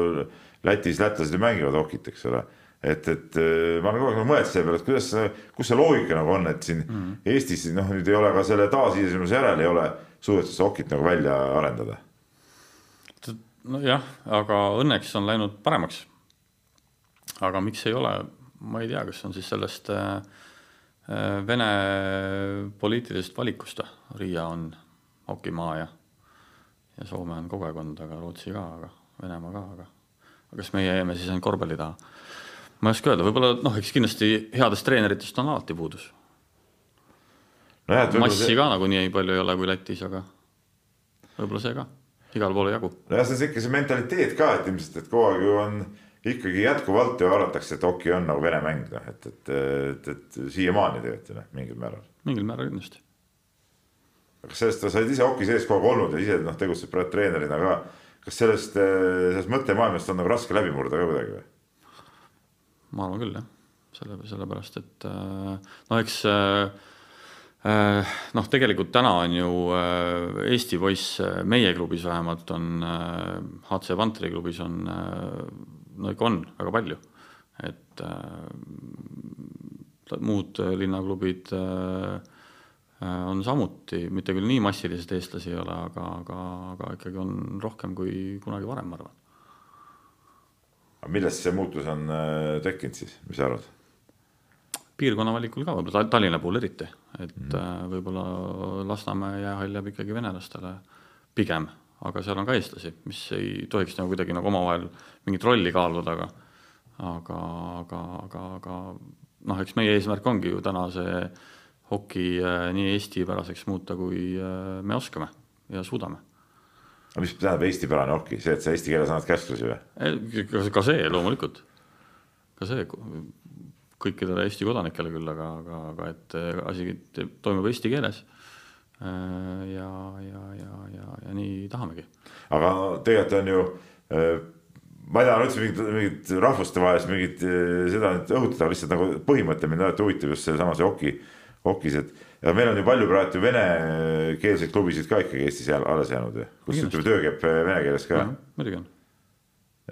Lätis, lätlased ju mängivad hokit, eks ole. Et, et äh, ma olen kogu aeg mõelnud selle peale, et kuidas, kus see loogika nagu on, et siin mm. Eestis noh, nüüd ei ole ka selle taasiseseisvumise järel ei ole suudetud seda hokit nagu välja arendada. nojah, aga õnneks on läinud paremaks. aga miks ei ole, ma ei tea, kas on siis sellest äh, Äh, Vene poliitilisest valikust, Riia on hokimaa ja, ja Soome on kogu aeg olnud, aga Rootsi ka, aga Venemaa ka, aga, kas meie jääme siis ainult korvpalli taha? Ma ei oska öelda, võib-olla noh, eks kindlasti headest treeneritest on alati puudus no. massi see... ka nagunii nii palju ei ole kui Lätis, aga võib-olla see ka, igal pool ei jagu. nojah, see on ikka see mentaliteet ka, et ilmselt, et kogu aeg ju on ikkagi jätkuvalt ju arvatakse, et hoki on nagu vene mäng, noh, et, et, et, et siiamaani tegelikult ju noh, mingil määral. mingil määral kindlasti. kas sellest, sa oled ise hoki sees kogu aeg olnud ja ise noh, tegutsed praegu treenerina ka. kas sellest, sellest mõttemaailmast on nagu raske läbi murda ka kuidagi või? Ma arvan küll jah, selle, sellepärast et äh, no eks äh, äh, noh, tegelikult täna on ju Eesti poiss, meie klubis vähemalt on, HC Vantri klubis on no ikka on väga palju, et muud linnaklubid on samuti, mitte küll nii massiliselt eestlasi ei ole, aga, aga, aga ikkagi on rohkem kui kunagi varem, ma arvan. Aga millest see muutus on äh, tekkinud siis, mis sa arvad? piirkonna valikul ka võib-olla, Tallinna puhul eriti, et mm -hmm. võib-olla Lasnamäe jäähall jääb ikkagi venelastele pigem aga seal on ka eestlasi, mis ei tohiks nagu kuidagi nagu omavahel mingit rolli kaaluda, aga aga, aga, aga, aga noh, eks meie eesmärk ongi ju täna see hoki äh, nii eestipäraseks muuta, kui me oskame ja suudame. Aga mis tähendab eestipärane hoki, see, et sa eesti keeles annad käsklusi või? ka see loomulikult, ka see kõikidele Eesti kodanikele küll, aga, aga, aga et asi toimub eesti keeles Äh, ja, ja, ja, ja, ja nii tahamegi. aga tegelikult on ju, äh, ma ei taha üldse mingit, mingit rahvustevahelist mingit äh, seda nüüd õhutada, lihtsalt nagu põhimõte mind alati huvitab just sealsamas hoki, hokis, et ja meil on ju palju praegu venekeelseid klubisid ka ikkagi Eestis alles jäänud, kus ütleme, töö käib vene keeles ka. muidugi on.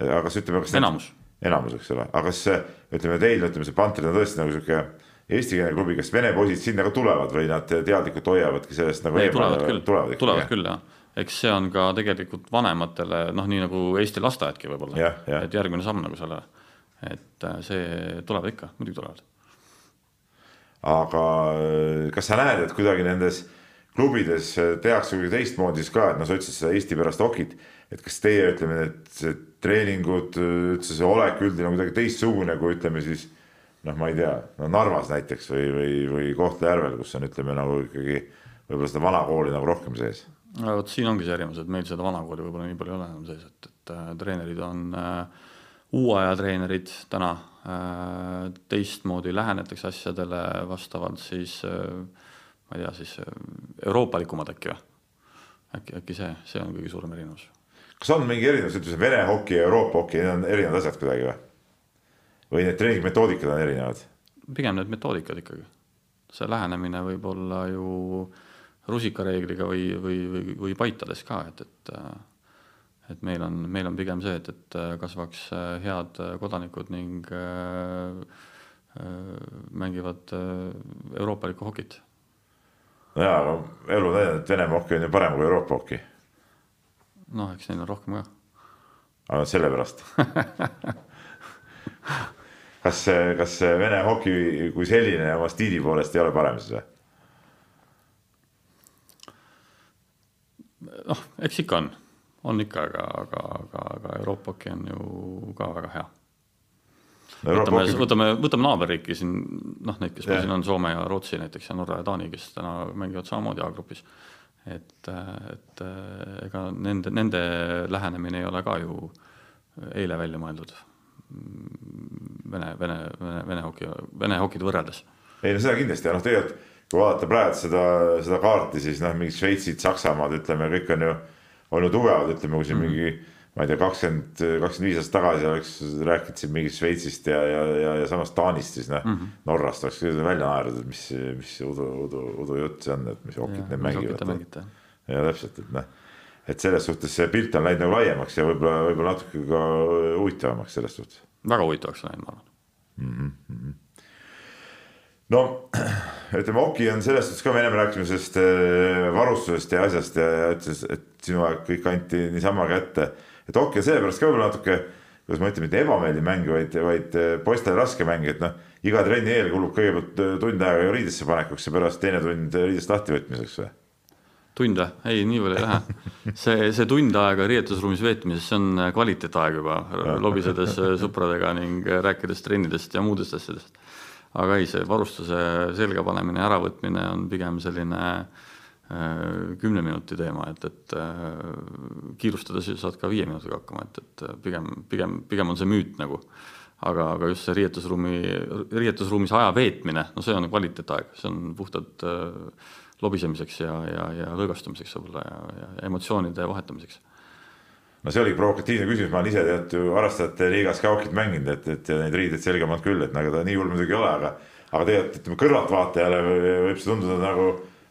aga kas ütleme, kas enamus, enamus, eks ole, aga kas ütleme teil, ütleme see Pantrid on tõesti nagu sihuke eestikeelne klubi, kas vene poisid sinna ka tulevad või nad teadlikult hoiavadki sellest nagu ei, tulevad küll, tulevad, tulevad küll jah, eks see on ka tegelikult vanematele noh, nii nagu Eesti lasteaedki võib-olla, et järgmine samm nagu sellele, et äh, see tuleb ikka, muidugi tulevad. Aga äh, kas sa näed, et kuidagi nendes klubides tehakse kuidagi teistmoodi siis ka, et noh, sa ütlesid seda Eesti pärast okit, et kas teie ütleme, see treeningud, üldse see olek üldine on kuidagi teistsugune kui ütleme siis noh, ma ei tea, no Narvas näiteks või, või, või Kohtla-Järvel, kus on, ütleme nagu ikkagi võib-olla seda vana kooli nagu rohkem sees? No vot siin ongi see erinevus, et meil seda vanakooli võib-olla nii palju ei ole enam sees, et, et äh, treenerid on äh, uue aja treenerid täna äh,, teistmoodi lähenetakse asjadele vastavalt siis äh, ma ei tea, siis äh, euroopalikumad äkki või? äkki, äkki see, see on kõige suurem erinevus. kas on mingi erinevus, ütleme Vene hoki ja Euroopa hoki, need on erinevad asjad kuidagi või? või need treeningmetoodikad on erinevad? pigem need metoodikad ikkagi. see lähenemine võib olla ju rusikareegliga või, või, või, või paitades ka, et, et et meil on, meil on pigem see, et, et kasvaks head kodanikud ning äh, mängivad euroopalikku hokit. jaa, aga elu näidanud, et Venemaa hoki on ju parem kui Euroopa hoki. noh, eks neil on rohkem ka. aga sellepärast kas, kas Vene hoki kui selline oma stiili poolest ei ole parem siis või? noh, eks ikka on, on ikka, aga, aga, aga, aga Euroopa hoki on ju ka väga hea võtame, võtame, võtame naaberriiki siin, noh, neid, kes meil siin on, Soome ja Rootsi näiteks ja Norra ja Taani, kes täna mängivad samamoodi A-grupis. et, et ega nende, nende lähenemine ei ole ka ju eile välja mõeldud. Vene, Vene, Vene, Vene hoki, Vene hokid võrreldes. ei no seda kindlasti ja noh, tegelikult kui vaadata praegu seda, seda kaarti, siis noh, mingid Šveitsid, Saksamaad, ütleme, kõik on ju olnud tugevad, ütleme, kui siin mm -hmm. mingi ma ei tea, kakskümmend, kakskümmend viis aastat tagasi oleks rääkinud siin mingist Šveitsist ja, ja, ja, ja samast Taanist, siis noh mm -hmm., Norrast oleks välja naernud, et mis, mis udu, udu, udujutt see on, et mis okid need mängivad. ja täpselt, et noh, et selles suhtes see pilt on läinud nagu laiemaks ja võib-olla, võib-olla natuke ka huvitavamaks selles suhtes. väga huvitavaks läinud, ma arvan mm. -hmm no ütleme, Oki on selles suhtes ka, me ennem rääkisime sellest äh, varustusest ja asjast ja, ja ütles, et sinu aeg kõik anti niisama kätte. et Oki on sellepärast ka võib-olla natuke, kuidas ma ütlen, mitte ebameeldiv mäng, vaid, vaid äh, poistele raske mäng, et noh, iga trenni eel kulub kõigepealt äh, tund aega ju riidesse panekuks ja pärast teine tund riidest lahtivõtmiseks või? tund või? ei, nii palju ei lähe. see, see tund aega riietusruumis veetmises, see on kvaliteetaeg juba, lobisedes sõpradega ning rääkides trennidest ja muudest asjadest aga ei, see varustuse selga panemine ja äravõtmine on pigem selline äh, kümne minuti teema, et, et äh, kiirustades saad ka viie minutiga hakkama, et, et pigem, pigem, pigem on see müüt nagu. aga, aga just see riietusruumi, riietusruumis aja veetmine, no see on kvaliteetaeg, see on puhtalt äh, lobisemiseks ja, ja, ja lõõgastumiseks võib-olla ja, ja emotsioonide vahetamiseks no see oligi provokatiivne küsimus, ma olen ise tead ju harrastajate liigas ka hokit mänginud, et, et neid riideid selga polnud küll, et nagu ta nii hull muidugi ei ole, aga, aga tegelikult ütleme kõrvaltvaatajale võib see tunduda nagu,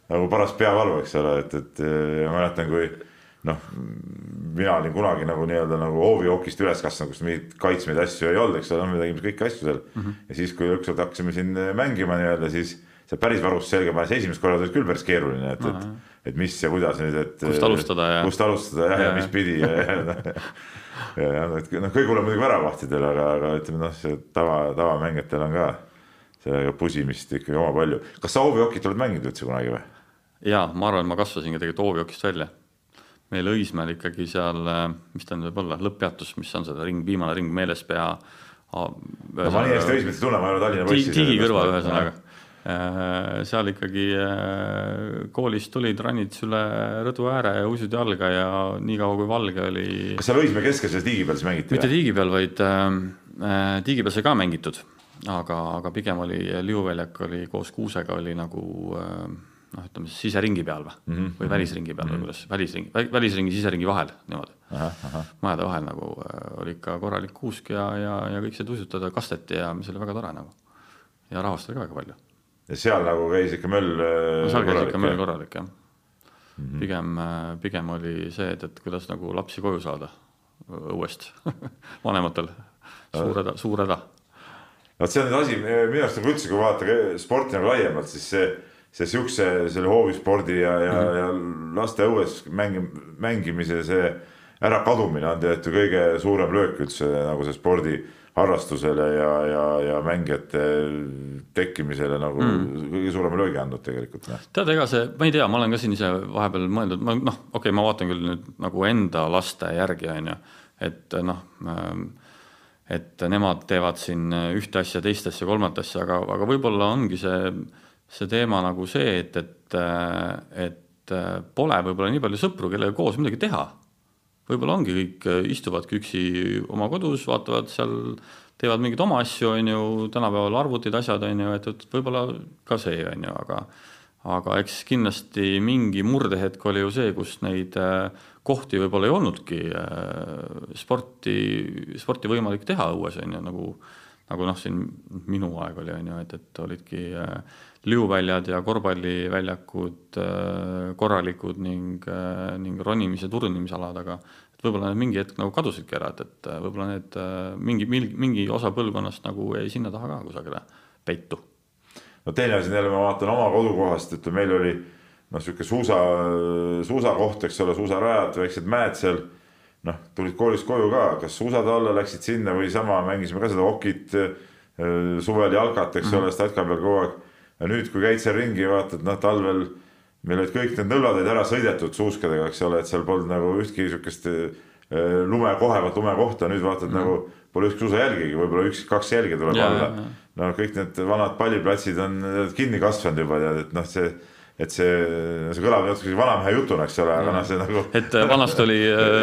nagu paras peavalu, eks ole, et, et ma mäletan, kui noh, mina olin kunagi nagu nii-öelda nagu hoovihokist üles kasvanud, kus mingeid kaitsmeid asju ei olnud, eks ole, me tegime kõiki asju seal mm. -hmm. ja siis, kui ükskord hakkasime siin mängima nii-öelda, siis see päris varustus selga panes, esimest korda oli küll päris keeruline, et, et et mis ja kuidas nüüd, et. kust alustada ja. kust alustada jah ja, ja mis pidi ja, ja, ja, ja noh, et noh, kõige hullem muidugi väravahtidel, aga, aga ütleme noh, see tava, tavamängijatel on ka sellega pusimist ikkagi oma palju. kas sa hoovihokit oled mänginud üldse kunagi või? Ja ma arvan, et ma kasvasin ka tegelikult hoovihokist välja. meil Õismäel ikkagi seal, mis ta nüüd võib olla, lõpppeatus, mis on seda ring, viimane ring Meelespea. no ma nii hästi Õismäed ei tunne, ma ei ole Tallinna poiss. Tigi kõrval ühesõnaga Äh, seal ikkagi äh, koolist tulid, rannid üle rõdu ääre ja uisid jalga ja niikaua kui valge oli. kas seal Õismäe keskel selles tiigi peal siis mängiti? mitte tiigi peal, vaid äh, äh, tiigi peal sai ka mängitud, aga, aga pigem oli Liuväljak oli koos Kuusega oli nagu äh, noh, ütleme siis siseringi peal või mm, -hmm. või välisringi peal mm -hmm. või kuidas, välisring, välisringi, siseringi vahel niimoodi. majade vahel nagu äh, oli ikka korralik kuusk ja, ja, ja kõik said uisutada, kasteti ja mis oli väga tore nagu. ja rahvast oli ka väga palju ja seal nagu käis ikka möll no,. Äh, seal käis ikka möll korralik jah mm -hmm.. pigem, äh, pigem oli see, et, et kuidas nagu lapsi koju saada õuest vanematel, suur häda, suur häda. vot see on nüüd asi, minu arust nagu üldse, kui vaadata sporti nagu laiemalt, siis see, see siukse selle hoovispordi ja, ja mm, -hmm. ja laste õues mängi-, mängimise see ärakadumine on tegelikult ju kõige suurem löök üldse nagu see spordiharrastusele ja, ja, ja mängijate tekkimisele nagu mm. kõige suurema löögi andnud tegelikult. Noh. tead, ega see, ma ei tea, ma olen ka siin ise vahepeal mõelnud, ma noh, okei okay,, ma vaatan küll nüüd nagu enda laste järgi, on ju, et noh ähm, et nemad teevad siin ühte asja, teist asja, kolmandat asja, aga, aga võib-olla ongi see, see teema nagu see, et, et, et pole võib-olla nii palju sõpru, kellega koos midagi teha. Võib-olla ongi kõik, äh, istuvadki üksi oma kodus, vaatavad seal, teevad mingeid oma asju, on ju, tänapäeval arvutid, asjad, on ju, et, et võib-olla ka see, on ju, aga aga eks kindlasti mingi murdehetk oli ju see, kus neid äh, kohti võib-olla ei olnudki äh, sporti, sporti võimalik teha õues, on ju, nagu nagu noh, siin minu aeg oli, on ju, et, et olidki liuväljad ja korvpalliväljakud korralikud ning, ning ronimise, turnimisalad, aga et võib-olla need mingi hetk nagu kadusidki ära, et, et võib-olla need mingi, mingi osa põlvkonnast nagu jäi sinna taha ka kusagile peitu. no teine asi jälle, ma vaatan oma kodukohast, et meil oli noh, sihuke suusa, suusakoht, eks ole, suusarajad, väiksed mäed seal. Noh, tulid koolist koju ka, kas suusade alla läksid sinna või sama, mängisime ka seda okit suvel jalkat, eks mm -hmm. ole, statka peal kogu aeg ja nüüd, kui käid seal ringi vaatad, noh, talvel meil olid kõik need nõllad olid ära sõidetud suuskadega, eks ole, et seal polnud nagu ühtki sihukest lume, kohevat lumekohta, nüüd vaatad mm. nagu pole ükski suusajälgigi, võib-olla üks-kaks jälge tuleb ja, alla. no kõik need vanad palliplatsid on kinni kasvanud juba tead, et noh, see et see, see kõlab natuke vanamehe jutuna, eks ole, aga noh, see nagu. et vanasti oli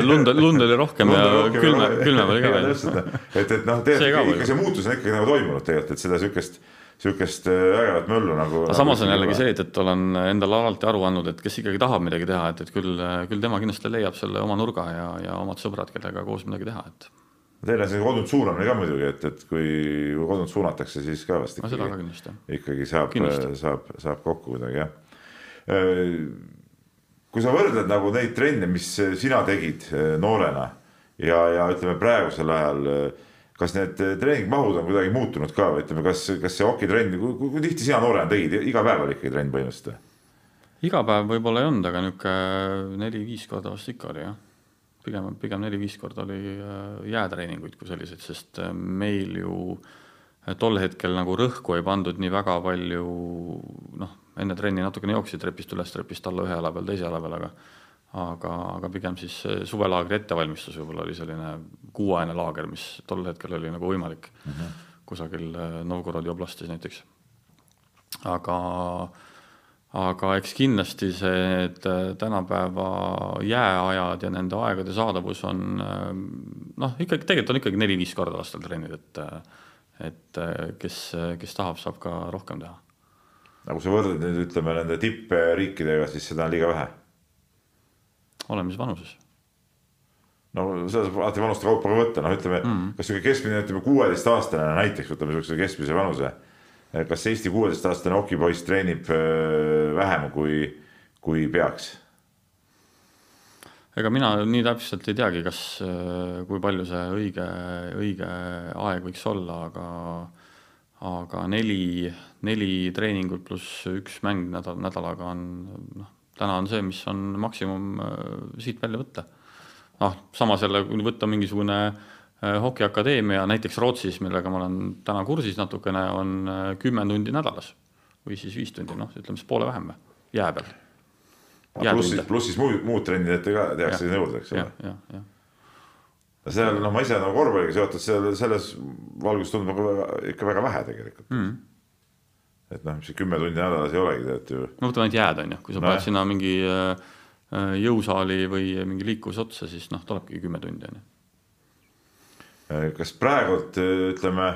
lund, lund oli rohkem lund ja rohkem külme, külmem oli ka veel. et, et noh, tegelikult ikka see muutus on ikkagi nagu toimunud tegelikult, et seda sihukest sihukest äh, ägedat möllu nagu. aga samas on jällegi see, et, et olen endale alati aru andnud, et kes ikkagi tahab midagi teha, et, et küll, küll tema kindlasti leiab selle oma nurga ja, ja omad sõbrad, kellega koos midagi teha, et. asi on kodunt suunamine ka muidugi, et, et kui kodunt suunatakse, siis ka vast ikkagi, ikkagi saab, saab, saab kokku kuidagi jah. Äh, kui sa võrdled nagu neid trenne, mis sina tegid äh, noorena ja, ja ütleme praegusel ajal kas need treeningmahud on kuidagi muutunud ka või ütleme, kas, kas see hokitrenn, kui, kui tihti sina noorena tegid, iga päev oli ikkagi trenn põhimõtteliselt iga päev võib-olla ei olnud, aga niisugune neli-viis korda vast ikka oli jah. pigem, pigem neli-viis korda oli äh, jäätreeninguid kui selliseid, sest äh, meil ju äh, tol hetkel nagu rõhku ei pandud nii väga palju noh, enne trenni natukene jooksid trepist üles, trepist alla ühe jala peal, teise jala peal, aga aga, aga pigem siis suvelaagri ettevalmistus võib-olla oli selline kuuajane laager, mis tol hetkel oli nagu võimalik mm -hmm. kusagil äh, Novgorodi oblastis näiteks. aga, aga eks kindlasti see, et äh, tänapäeva jääajad ja nende aegade saadavus on noh, ikkagi tegelikult on ikkagi neli-viis korda lastel trennid, et et kes, kes tahab, saab ka rohkem teha. Nagu sa võrdled nüüd ütleme nende tippriikidega, siis seda on liiga vähe oleme mis vanuses. no seda saab alati vanuste kaupa ka võtta, noh, ütleme mm., kas sihuke keskmine, ütleme kuueteistaastane näiteks, võtame sihukese keskmise vanuse. kas Eesti kuueteistaastane hokipoiss treenib äh, vähem kui, kui peaks? ega mina nii täpselt ei teagi, kas, äh, kui palju see õige, õige aeg võiks olla, aga aga neli, neli treeningut pluss üks mäng nädal, nädalaga on noh, täna on see, mis on maksimum äh, siit välja võtta. noh, samas jälle, kui võtta mingisugune äh, hokiakadeemia näiteks Rootsis, millega ma olen täna kursis natukene, on äh, kümme tundi nädalas või siis viis tundi, noh, ütleme siis poole vähem jää peal. pluss siis, pluss siis muud, muud trennid ette ka tehakse sinna juurde, eks ole. jah, jah seal noh, ma ise nagu korvpalliga seotud, seal selles valguses tundub nagu ikka väga vähe tegelikult mm et noh, mis see kümme tundi nädalas ei olegi tegelikult ju. no võtame ainult jääd on ju, kui sa no, paned sinna mingi äh, äh, jõusaali või mingi liikuvuse otsa, siis noh, tulebki kümme tundi on ju. Äh, kas praegult ütleme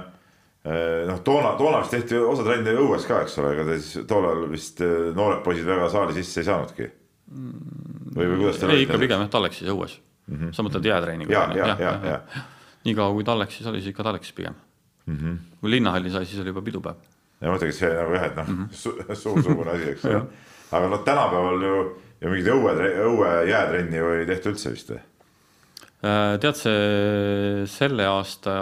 noh, toona, toona vist tehti osa trenne õues ka, eks ole, ega siis tollal vist noored poisid väga saali sisse ei saanudki? või, või kuidas te ei, ikka pigem jah, Talleksis õues mm. -hmm. sa mõtled jäätreeningut? ja, ja, ja, ja, ja. niikaua kui Talleksis oli, siis ikka Talleksis pigem mm. -hmm. kui linnahalli sai, siis oli juba pidupäev ja mõtlengi see nagu jah, et noh mm -hmm. suur-sugune asi, eks ole. aga noh, tänapäeval ju, ju mingit õue, õue jäätrenni ju ei tehta üldse vist või? Äh, tead, see selle aasta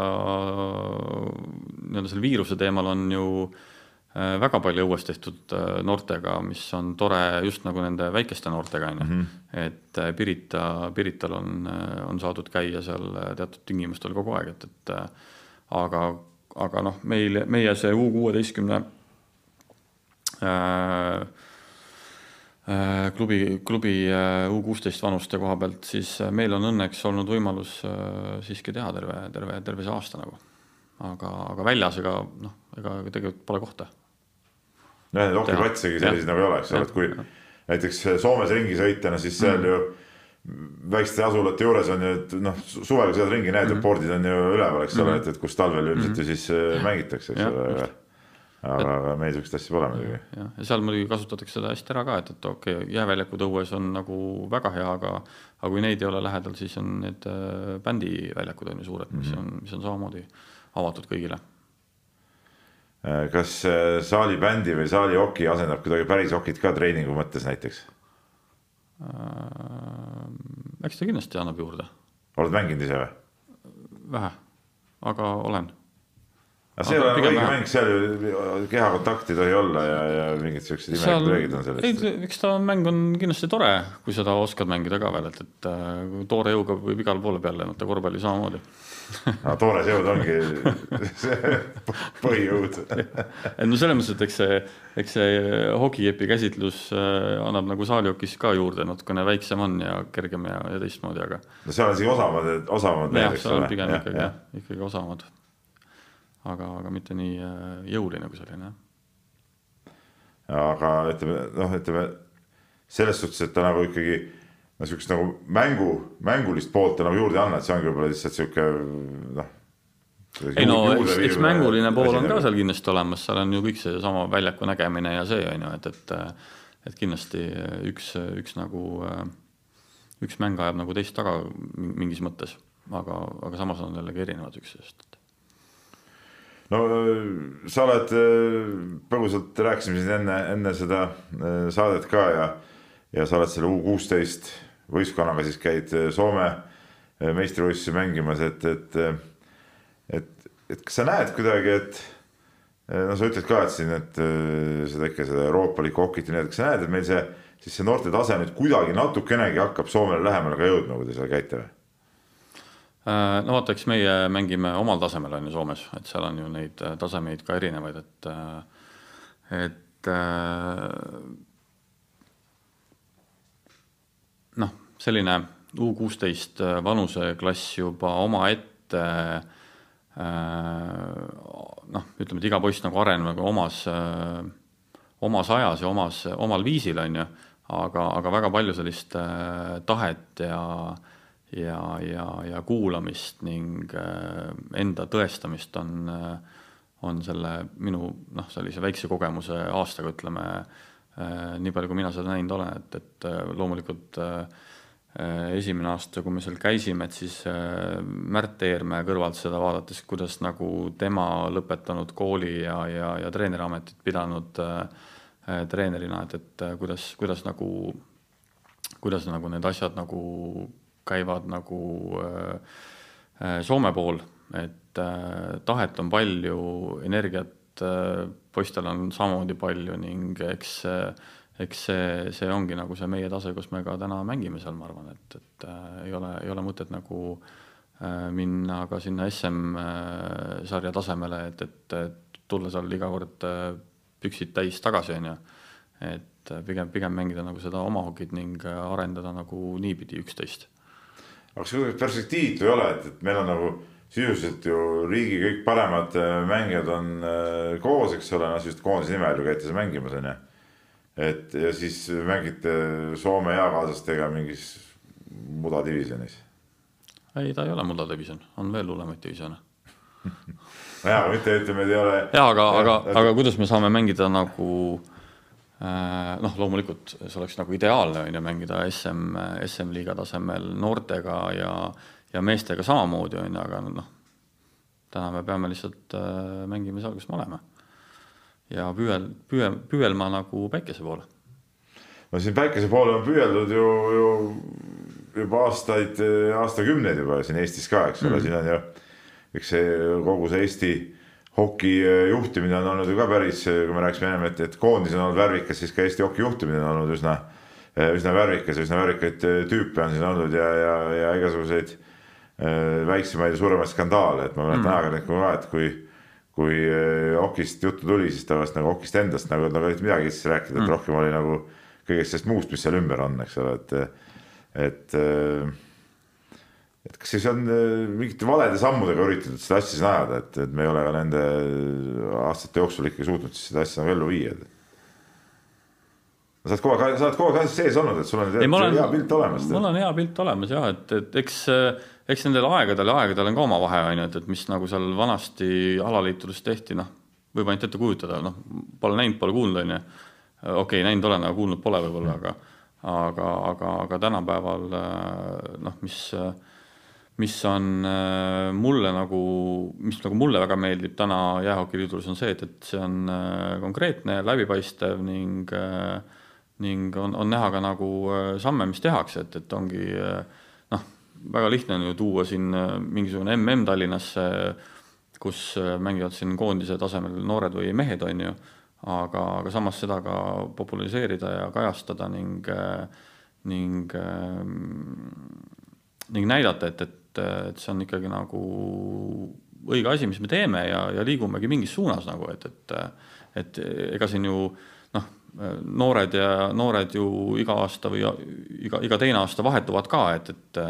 nii-öelda selle viiruse teemal on ju väga palju õues tehtud noortega, mis on tore just nagu nende väikeste noortega, on ju. Mhm. et Pirita, Pirital on, on saadud käia seal teatud tingimustel kogu aeg, et, et aga, aga noh, meil, meie see U kuueteistkümne äh, Äh, klubi, klubi äh, U kuusteist vanuste koha pealt, siis meil on õnneks olnud võimalus siiski teha terve, terve, terve see aasta nagu. aga, aga väljas ega noh, ega tegelikult pole kohta. nojah, neid okipatsigi selliseid nagu ei ole, eks ole, et kui ja. näiteks Soomes ringi sõita, no siis seal mm. ju väikeste asulate juures on ju, et noh, suvel sõidad ringi, näed, mm. pordid on ju üleval, eks ole mm, -hmm. et, et kus talvel üldiselt mm -hmm. ju siis mängitakse, eks ole aga, aga meil sihukest asja pole muidugi. jah, ja seal muidugi kasutatakse seda hästi ära ka, et, et okei okay,, jääväljakud õues on nagu väga hea, aga aga kui neid ei ole lähedal, siis on need äh, bändiväljakud on ju suured -hmm. mis mhm. on, mis on samamoodi avatud kõigile. Äh, kas äh, saali bändi või saali oki asendab kuidagi päris okit ka treeningu mõttes näiteks äh,? Eks ta kindlasti annab juurde. oled mänginud ise või? vähe, aga olen aga see ei ole õige mäng, seal kehakontakti ei tohi olla ja, ja mingid siuksed imelikud reeglid on sellest. ei, eks ta mäng on kindlasti tore, kui seda oskad mängida ka veel, et, et äh, toore jõuga võib igale poole peale lennata, korvpalli samamoodi no, toores jõud ongi põhijõud et no selles mõttes, et eks see, eks see hokikepi käsitlus äh, annab nagu saalihokis ka juurde, natukene väiksem on ja kergem ja, ja teistmoodi, aga. no seal on isegi osavamad, osavamad. jah, seal on pigem ja, ikkagi jah, ikkagi osavamad aga, aga mitte nii äh, jõuline kui selline. aga ütleme noh, ütleme selles suhtes, et ta nagu ikkagi no sihukest nagu mängu, mängulist poolt nagu juurde ei anna, et see ongi võib-olla lihtsalt sihuke noh. ei no eks, eks mänguline pool on ka seal kindlasti olemas, seal on ju kõik seesama väljaku nägemine ja see on ju, et, et et kindlasti üks, üks nagu, üks mäng ajab nagu teist taga mingis mõttes, aga, aga samas on jällegi erinevad üksteisest no sa oled, põgusalt rääkisime siin enne, enne seda äh, saadet ka ja, ja sa oled selle U kuusteist võistkonnaga siis käid äh, Soome äh, meistrivõistlusi mängimas, et, et, et, et kas sa näed kuidagi, et no sa ütled ka, et siin, et seda ikka seda euroopalikku hokit ja nii edasi, kas sa näed, et meil see siis see noorte tase nüüd kuidagi natukenegi hakkab Soomele lähemale ka jõudma, kui te seal käite või? Äh, no vaata, eks meie mängime omal tasemel on ju Soomes, et seal on ju neid äh, tasemeid ka erinevaid, et, äh, et noh, selline U kuusteist vanuseklass juba omaette noh, ütleme, et iga poiss nagu areneb nagu omas, omas ajas ja omas, omal viisil, on ju, aga, aga väga palju sellist tahet ja äh, ja, ja, ja kuulamist ning äh, enda tõestamist on, äh, on selle minu noh, sellise väikse kogemuse aastaga, ütleme, äh, nii palju, kui mina seda näinud olen, et, et loomulikult esimene aasta, kui me seal käisime, et siis Märt Eermäe kõrvalt seda vaadates, kuidas nagu tema lõpetanud kooli ja, ja, ja treeneriametit pidanud treenerina, et, et kuidas, kuidas nagu, kuidas nagu need asjad nagu käivad nagu äh, äh, Soome pool, et äh, tahet on palju, energiat poistel on samamoodi palju ning eks, eks see, see ongi nagu see meie tase, kus me ka täna mängime seal, ma arvan, et, et ei ole, ei ole mõtet nagu minna ka sinna SM-sarja tasemele, et, et tulla seal iga kord püksid täis tagasi, on ju. et pigem, pigem mängida nagu seda oma hokit ning arendada nagu niipidi üksteist aga kas kuidagi perspektiivi ei ole, et, et meil on nagu sisuliselt ju riigi kõik paremad äh, mängijad on äh, koos, eks ole, noh sisuliselt koondise nimel ju käite seal mängimas onju. Et ja siis mängite Soome eakaaslastega mingis mudadivisjonis. ei, ta ei ole mudadivisjon, on veel hullemaid divisjone nojah, aga mitte ütleme, et ei ole. ja aga, aga, aga kuidas me saame mängida nagu äh, noh, loomulikult see oleks nagu ideaalne on ju mängida SM, SM-liiga tasemel noortega ja, ja meestega samamoodi on ju, aga noh, täna me peame lihtsalt äh, mängima seal, kus me oleme. Ja püüel, püüe, püüelma nagu päikese poole. no siin päikese poole on püüeldud ju, ju juba aastaid, aastakümneid juba siin Eestis ka, eks ole mm., siin on ju eks see kogu see Eesti hoki juhtimine on olnud ju ka päris, kui me rääkisime ennem, et, et koondis on olnud värvikas, siis ka Eesti hoki juhtimine on olnud üsna, üsna värvikas, üsna värvikaid tüüpe on siin olnud ja, ja, ja igasuguseid väiksemaid ja suuremaid skandaale, et ma mäletan mm. ajakirjanikuna ka, et kui kui hokist juttu tuli, siis ta vast nagu hokist endast nagu, nagu ei midagi siis rääkida, et mm. rohkem oli nagu kõigest sellest muust, mis seal ümber on, eks ole, et, et et kas siis on mingite valede sammudega üritatud seda asja siin ajada, et, et me ei ole ka nende aastate jooksul ikkagi suutnud siis seda asja nagu ellu viia? sa oled kogu aeg, sa oled kogu aeg asjas sees olnud, et sul on ei, olen, hea pilt olemas. mul on hea pilt olemas jah, et, et eks, eks nendel aegadel ja aegadel on ka oma vahe, on ju, et, et mis nagu seal vanasti alaliitudes tehti, noh, võib ainult ette kujutada, noh, pole näinud, pole kuulnud, on ju. Okei okay,, näinud olen, aga kuulnud pole võib-olla, aga aga, aga, aga tänapäeval noh, mis, mis on mulle nagu, mis nagu mulle väga meeldib täna Jäähokiliidus, on see, et, et see on konkreetne, läbipaistev ning ning on, on näha ka nagu samme, mis tehakse, et, et ongi noh, väga lihtne on ju tuua siin mingisugune mm Tallinnasse, kus mängivad siin koondise tasemel noored või mehed, on ju. Aga, aga samas seda ka populariseerida ja kajastada ning, ning, ning näidata, et, et, et see on ikkagi nagu õige asi, mis me teeme ja, ja liigumegi mingis suunas nagu, et, et, et ega siin ju noh, noored ja noored ju iga aasta või iga, iga teine aasta vahetuvad ka, et, et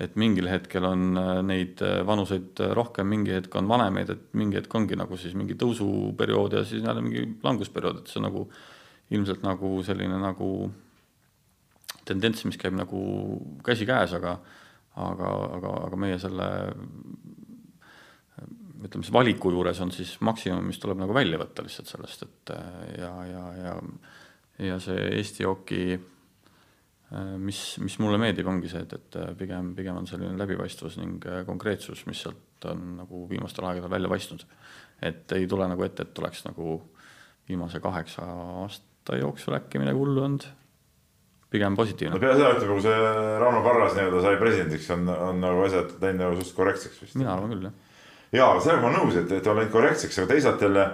et mingil hetkel on äh, neid äh, vanuseid äh, rohkem, mingi hetk on vanemaid, et mingi hetk ongi nagu siis mingi tõusuperiood ja siis jälle mingi langusperiood, et see on nagu ilmselt nagu selline nagu tendents, mis käib nagu käsikäes, aga aga, aga, aga meie selle ütleme siis valiku juures on siis maksimum, mis tuleb nagu välja võtta lihtsalt sellest, et ja, ja, ja ja see Eesti hoki Äh, mis, mis mulle meeldib, ongi see, et, et äh, pigem, pigem on selline läbipaistvus ning äh, konkreetsus, mis sealt on nagu viimastel aegadel välja paistnud. et ei tule nagu ette, et oleks nagu viimase kaheksa aasta jooksul äkki midagi hullu olnud. pigem positiivne. no seda ütleme, kui see Rauno Parras nii-öelda sai presidendiks, on, on nagu asjad läinud nagu suhteliselt korrektseks vist. mina arvan küll, jah. jaa, sellega ma olen nõus, et, et on läinud korrektseks, aga teisalt jälle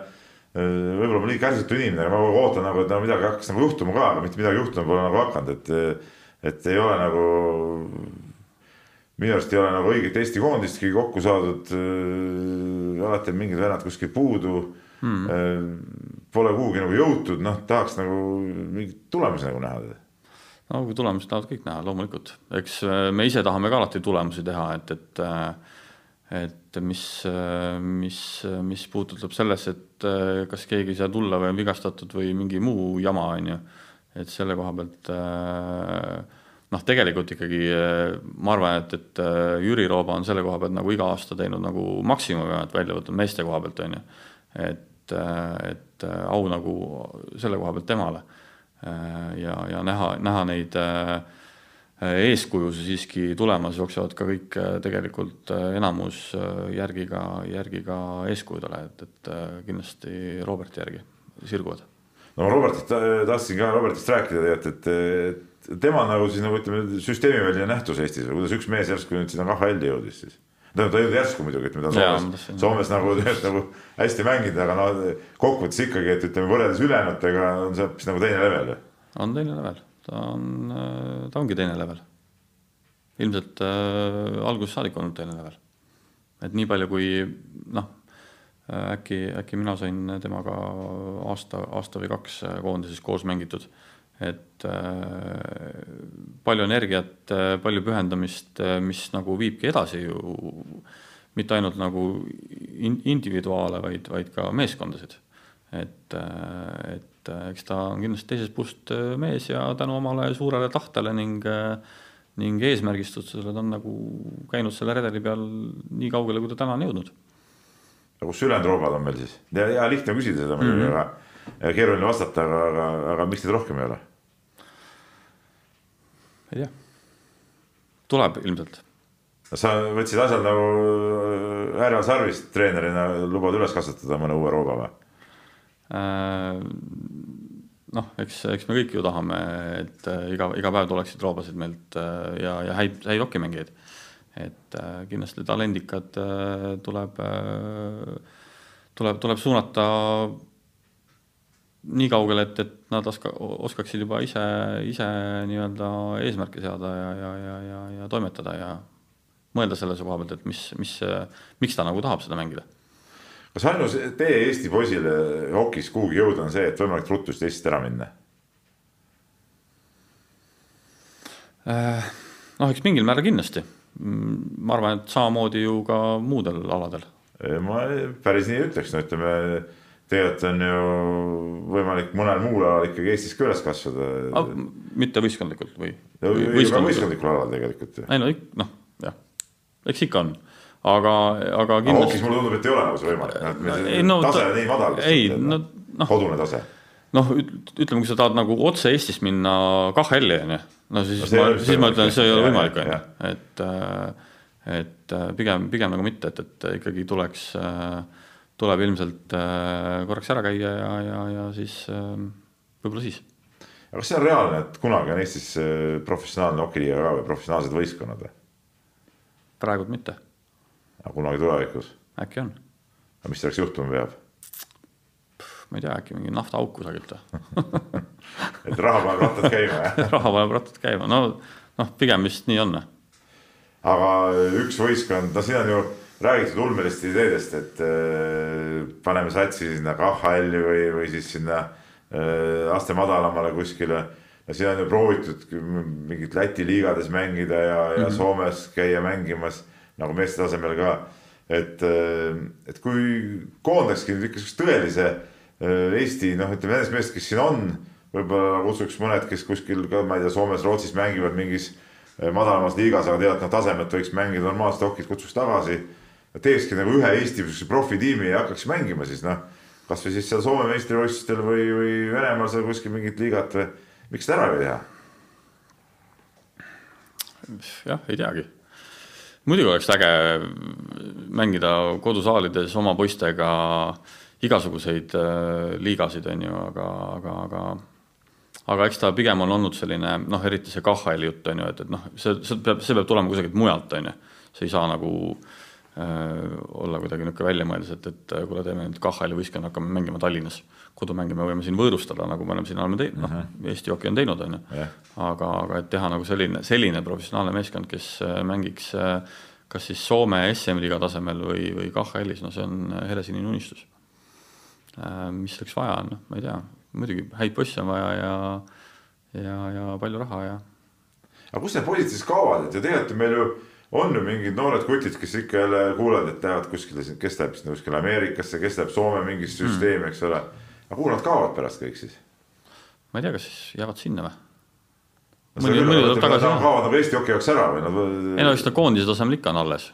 võib-olla ma liiga kärsitu inimene, aga ma ootan nagu, et midagi hakkaks nagu juhtuma ka, aga mitte midagi juhtuma pole nagu hakanud, et, et ei ole nagu, minu arust ei ole nagu õiget Eesti koondistki kokku saadud. alati on mingid vennad kuskil puudu mm.. Pole kuhugi nagu jõutud, noh, tahaks nagu mingeid tulemusi nagu näha no kui tulemusi tahavad kõik näha, loomulikult, eks me ise tahame ka alati tulemusi teha, et, et et mis, mis, mis puudutab sellesse, et kas keegi ei saa tulla või on vigastatud või mingi muu jama, on ju. et selle koha pealt noh, tegelikult ikkagi ma arvan, et, et Jüri Rooba on selle koha pealt nagu iga aasta teinud nagu maksimumi, et välja võtnud meeste koha pealt, on ju. et, et au nagu selle koha pealt temale. ja, ja näha, näha neid äh, Äh, eeskujusid siiski tulemas, jooksevad ka kõik äh, tegelikult äh, enamus järgi ka, järgi ka eeskujudele, et, et kindlasti Roberti järgi sirguvad. no ma Robertist tahtsin ka Robertist rääkida tegelikult, et, et tema nagu siis nagu ütleme, süsteemiväline nähtus Eestis või kuidas üks mees järsku nüüd sinna KHL-i jõudis siis? tähendab, ta ei jõudnud järsku muidugi, ütleme ta on Soomes, Soomes nagu, nagu hästi mänginud, aga no kokkuvõttes ikkagi, et ütleme, võrreldes ülejäänutega on see hoopis nagu teine level. on teine level ta on, ta ongi teine level. ilmselt äh, algusest saadik olnud teine level. et nii palju, kui noh, äkki, äkki mina sain temaga aasta, aasta või kaks koondises koos mängitud, et äh, palju energiat äh,, palju pühendamist äh,, mis nagu viibki edasi ju mitte ainult nagu in, individuaale, vaid, vaid ka meeskondasid. et, äh, et et äh, eks ta on kindlasti teisest puust äh, mees ja tänu omale suurele tahtele ning äh, ning eesmärgistusele ta on nagu käinud selle redeli peal nii kaugele, kui ta täna on jõudnud. aga kus ülejäänud roobad on meil siis? ja, lihtne küsida seda muidugi mm, -hmm. aga keeruline vastata, aga, aga, aga miks neid rohkem ei ole? ei tea, tuleb ilmselt. sa võtsid asjad nagu Härjal Sarvist treenerina, lubad üles kasvatada mõne uue rooba või? Äh, noh, eks, eks me kõik ju tahame, et äh, iga, iga päev tuleksid roobasid meilt äh, ja, ja häid, häid hokimängijaid. et kindlasti talendikad tuleb, tuleb, tuleb suunata nii kaugele, et, et nad oska, oskaksid juba ise, ise nii-öelda eesmärke seada ja, ja, ja, ja, ja toimetada ja mõelda selle koha pealt, et mis, mis, miks ta nagu tahab seda mängida. Kas ainus tee Eesti poisile hokis kuhugi jõuda on see, et võimalikult ruttu just Eestist ära minna? Äh, noh, eks mingil määral kindlasti. ma arvan, et samamoodi ju ka muudel aladel. ma päris nii ei ütleks, no ütleme tegelikult on ju võimalik mõnel muul alal ikkagi Eestis ka üles kasvada. mitte võistkondlikult või? võistkondlikul alal tegelikult ju. ei no noh, jah, eks ikka on, aga, aga kindlasti. mulle tundub, et ei ole nagu see võimalik, ei no tase on nii madal. ei no noh. kodune tase. noh, ütleme, kui sa tahad nagu otse Eestist minna KHL-i on ju, no siis no, ma, siis ma ütlen, see ei ole võimalik on ju, et et pigem, pigem nagu mitte, et, et ikkagi tuleks äh, tuleb ilmselt äh, korraks ära käia ja, ja, ja siis ähm, võib-olla siis. aga kas see on reaalne, et kunagi on Eestis äh, professionaalne hokiliiga ka või professionaalsed võistkonnad või? praegult mitte. Aga kunagi tulevikus? äkki on. aga mis selleks juhtuma peab? ma ei tea, äkki mingi naftaauk kusagilt või et raha paneb rattad käima, jah raha paneb rattad käima, no noh, pigem vist nii on. aga üks võistkond, no siin on ju räägitud ulmelist ideedest, et äh, paneme satsi sinna KHL-i või, või siis sinna äh, aste madalamale kuskile. ja siin on ju proovitud mingit Läti liigades mängida ja, ja mm -hmm. Soomes käia mängimas nagu meeste tasemel ka. et, äh, et kui koondakski nüüd ikka sihukest tõelise äh, Eesti noh, ütleme nendest meestest, kes siin on, võib-olla kutsuks mõned, kes kuskil ka, ma ei tea, Soomes, Rootsis mängivad mingis äh, madalamas liigas, aga teavad, noh tasemet võiks mängida normaalset hokit, kutsuks tagasi teekski nagu ühe Eesti profitiimi ja hakkaks mängima siis noh, kasvõi siis seal Soome meistrivõistlustel või, või Venemaal seal kuskil mingit liigat või miks seda ära ei teha? jah, ei teagi. Muidugi oleks äge mängida kodusaalides oma poistega igasuguseid äh, liigasid, on ju, aga, aga, aga aga eks ta pigem on olnud selline noh, eriti see KHL-i jutt on ju, et, et noh, see, see peab, see peab tulema kusagilt mujalt, on ju. see ei saa nagu Äh, olla kuidagi niisugune väljamõeldis, et, et äh, kuule, teeme nüüd KHL-i võistkonna, hakkame mängima Tallinnas. kodumänge me võime siin võõrustada, nagu me oleme siin oleme teinud, noh, mhm. Eesti Hoki on teinud, on ju. aga, aga et teha nagu selline, selline professionaalne meeskond, kes äh, mängiks kas siis Soome SM-liiga tasemel või, või KHL-is, no see on helesinine unistus. mis selleks vaja on, noh, ma ei tea, muidugi häid poisse on vaja ja, ja, ja palju raha ja. aga kus need poisid siis kaovad, et ja tegelikult meil ju on ju mingid noored kutid, kes ikka jälle kuulevad, et lähevad kuskile, kes läheb sinna kuskile Ameerikasse, kes läheb Soome mingisse mm. süsteemi, eks ole. aga kuhu nad kaovad pärast kõik siis? ma ei tea, kas jäävad sinna või? mõni, mõni tuleb tagasi. kaovad nagu Eesti hoki jaoks ära või nad? ei no eks ta koondise tasemel ikka on alles.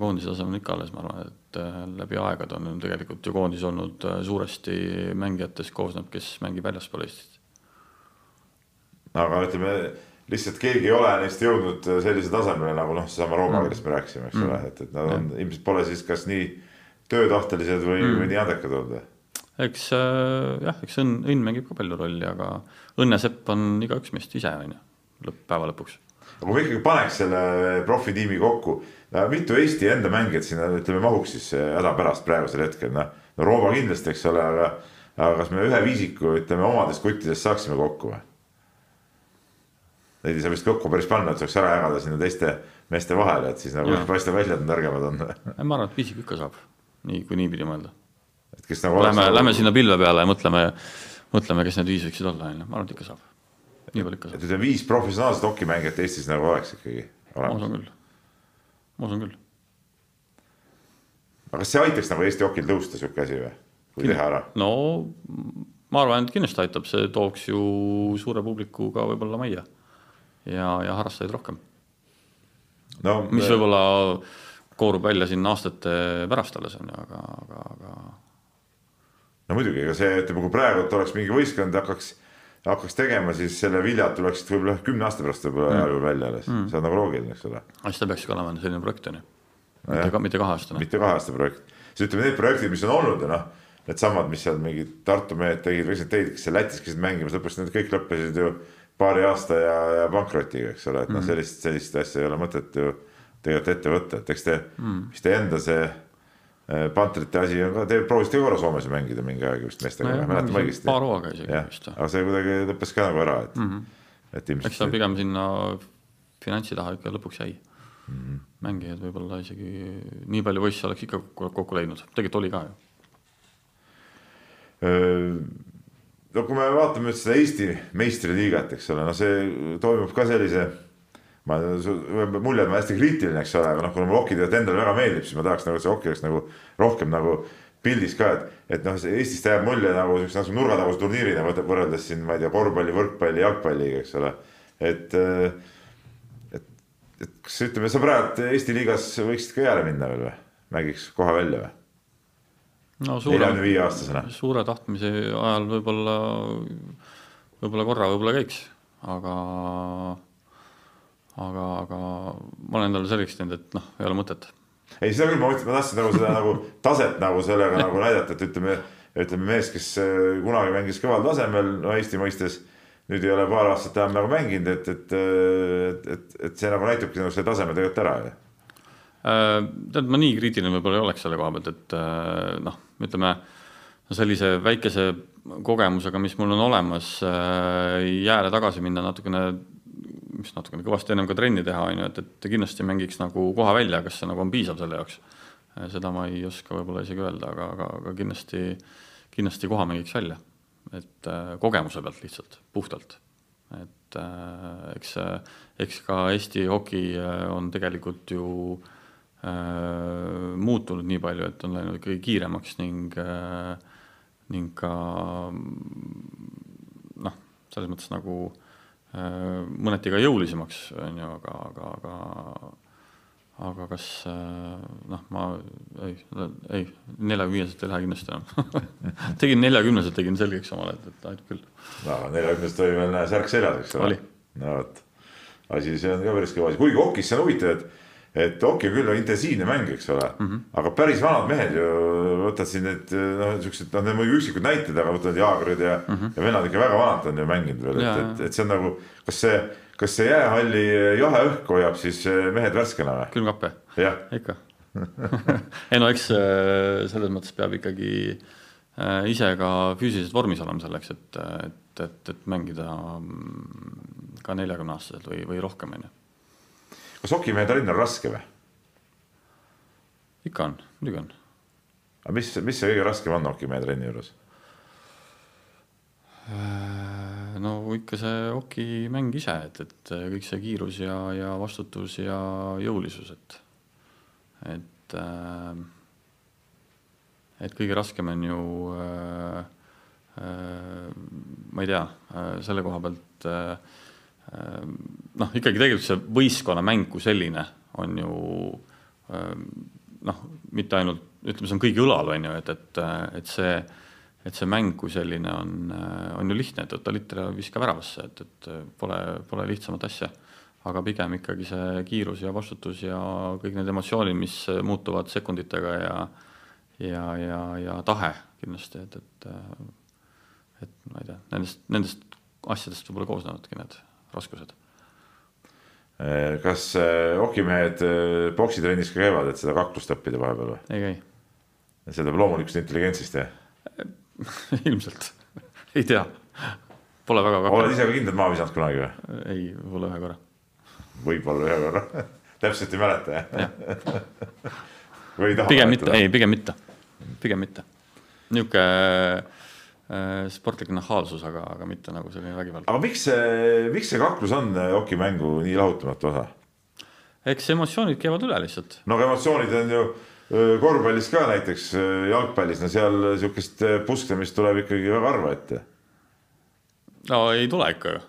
koondise tasemel ikka alles, ma arvan, et äh, läbi aegade on tegelikult ju koondis olnud äh, suuresti mängijatest koosneb, kes mängib väljaspool Eestit. aga ütleme lihtsalt keegi ei ole neist jõudnud sellise tasemele nagu noh, seesama Rooma, kellest me rääkisime, eks mm. ole, et, et nad on mm. ilmselt pole siis kas nii töötahtelised või mm., või nii andekad olnud. eks äh, jah, eks õnn, õnn mängib ka palju rolli, aga õnnesepp on igaüks meist ise, on ju, lõpp, päeva lõpuks. aga kui me ikkagi paneks selle profitiimi kokku, mitu Eesti enda mängijat sinna ütleme mahuks siis häda pärast praegusel hetkel, noh, no Rooma kindlasti, eks ole, aga aga kas me ühe viisiku, ütleme omadest kuttidest saaksime kokku või? Neid ei saa vist kokku päris panna, et saaks ära jagada sinna teiste meeste vahele, et siis nagu paistab välja, et nad nõrgemad on. ma arvan, et viisik ikka saab, nii kui niipidi mõelda. et kes nagu. Lähme, lähme sinna pilve peale ja mõtleme, mõtleme, kes need viis võiksid olla, on ju, ma arvan, et ikka saab. nii palju ikka saab. et ütleme viis professionaalset hokimängijat Eestis nagu oleks ikkagi olemas. ma usun küll, ma usun küll. aga kas see aitaks nagu Eesti hokil tõusta, sihuke asi või, kui teha ära? no ma arvan, et kindlasti aitab, see tooks ju suure publiku ka võib-olla majja ja, ja harrastajaid rohkem no,. mis me... võib-olla koorub välja siin aastate pärast alles on ju, aga, aga, aga. no muidugi, ega see, ütleme, kui praegu oleks mingi võistkond hakkaks, hakkaks tegema, siis selle viljad tuleksid võib-olla kümne aasta pärast võib-olla mm. juhul välja alles mm., see on nagu loogiline, eks ole. siis ta peakski olema selline projekt on ju, mitte, mitte kaheaastane. mitte kaheaastane projekt, siis ütleme, need projektid, mis on olnud ja noh, needsamad, mis seal mingid Tartu mehed tegid, või kes need tegid, kes seal Lätis käisid mängimas, lõpuks need kõik lõppesid ju paari aasta ja, ja pankrotiga, eks ole, et noh, mm. sellist, sellist asja ei ole mõtet ju tegelikult ette võtta, et eks te mm., mis teie enda see Pantrite asi on ka, te proovisite korra Soomes ju mängida mingi aeg vist meestega, mäletan ma õigesti? paar hooaega isegi vist. aga see kuidagi lõppes ka nagu ära, et mm, -hmm. et ilmselt. eks ta pigem sinna finantsi taha ikka lõpuks jäi mm. -hmm. mängijaid võib-olla isegi nii palju võistlus oleks ikka kokku, kokku leidnud, tegelikult oli ka ju. No kui me vaatame nüüd seda Eesti meistriliigat, eks ole, no see toimub ka sellise ma, mulje, et ma hästi kriitiline, eks ole, aga noh, kuna mulle hokiteat endale väga meeldib, siis ma tahaks nagu, et see hoki oleks nagu rohkem nagu pildis ka, et, et noh, Eestist jääb mulje nagu siukse nagu nurgataguse turniirina võrreldes siin, ma ei tea, korvpalli, võrkpalli, jalgpalliga, eks ole. et, et, et kas ütleme, sa praegu Eesti liigas võiksid ka järele minna veel või, mängiks kohe välja või? No suure, viie aastasena. suure tahtmise ajal võib-olla, võib-olla korra võib-olla käiks, aga aga, aga ma olen endale selgeks teinud, et noh, ei ole mõtet. ei, seda küll, ma mõtlesin, ma tahtsin nagu seda nagu taset nagu sellega nagu näidata, et ütleme, ütleme mees, kes äh, kunagi mängis kõval tasemel, no Eesti mõistes nüüd ei ole paar aastat enam nagu mänginud, et, et, et, et, et see nagu näitabki nagu selle taseme tegelikult ära ju äh, tead, ma nii kriitiline võib-olla ei oleks selle koha pealt, et äh, noh, ütleme sellise väikese kogemusega, mis mul on olemas, jääle tagasi minna natukene mis natukene kõvasti ennem ka trenni teha, on ju, et, et kindlasti mängiks nagu koha välja, kas see nagu on piisav selle jaoks. seda ma ei oska võib-olla isegi öelda, aga, aga, aga kindlasti, kindlasti koha mängiks välja. et äh, kogemuse pealt lihtsalt, puhtalt. et äh, eks, eks ka Eesti hoki äh, on tegelikult ju äh, muutunud nii palju, et on läinud ikkagi kiiremaks ning äh, ning ka noh, selles mõttes nagu äh, Äh, mõneti ka jõulisemaks, on ju, aga, aga, aga aga kas äh, noh, ma ei, ei, neljakümneselt ei lähe kindlasti enam tegin neljakümneselt, tegin selgeks omale, et, et aitab küll. no neljakümneselt oli veel särk seljas, eks ole. no vot, asi, see on ka päris kõva asi, kuigi hokis see on huvitav, et et hoki on küll intensiivne mäng, eks ole mm, -hmm. aga päris vanad mehed ju võtad siin need noh, siuksed, noh, need muidugi üksikud näited, aga võtad Jaagrid ja mm, -hmm. ja vennad ikka väga vanad on ju mänginud veel, et, et, et see on nagu, kas see, kas see jäähalli jahe õhk hoiab siis eh, mehed värskena või? külmkappe, ikka ei no eks eh, selles mõttes peab ikkagi eh, ise ka füüsiliselt vormis olema selleks, et, et, et, et mängida mm, ka neljakümne aastaselt või, või rohkem, on ju kas hokimehe Tallinn on raske või? ikka on, muidugi on. aga mis, mis see kõige raskem on hokimehe trenni juures? Äh, no ikka see hokimäng ise, et, et kõik see kiirus ja, ja vastutus ja jõulisus, et, et äh, et kõige raskem on ju äh, äh, ma ei tea, äh, selle koha pealt äh, noh, ikkagi tegelikult see võistkonnamäng kui selline on ju ehm, noh, mitte ainult, ütleme, see on kõigi õlal, on ju, et, et, et see, et see mäng kui selline on, on ju lihtne, et võta litter ja viska väravasse, et, et pole, pole lihtsamat asja. aga pigem ikkagi see kiirus ja vastutus ja kõik need emotsioonid, mis muutuvad sekunditega ja ja, ja, ja tahe kindlasti, et, et et ma ei tea, nendest, nendest asjadest võib-olla koosnevadki need raskused. Eh, kas hokimehed eh, eh, poksitrennis ka käivad, et seda kaklust õppida vahepeal või? ei käi. see tuleb loomulikust intelligentsist, jah ilmselt, ei tea, pole väga kaklenud. oled ise ka kindlalt maha visanud kunagi või? ei, võib-olla ühe korra. võib-olla ühe korra täpselt ei mäleta, jah ja. või ei taha pigem mitte, ei, pigem mitte, pigem mitte. niisugune Äh, sportlik nahaalsus, aga, aga mitte nagu selline vägivald. aga miks see, miks see kaklus on hokimängu nii lahutamatu osa? eks emotsioonid käivad üle lihtsalt. no aga emotsioonid on ju korvpallis ka näiteks jalgpallis, no seal sihukest pusklemist tuleb ikkagi väga harva ette. no ei tule ikka ju.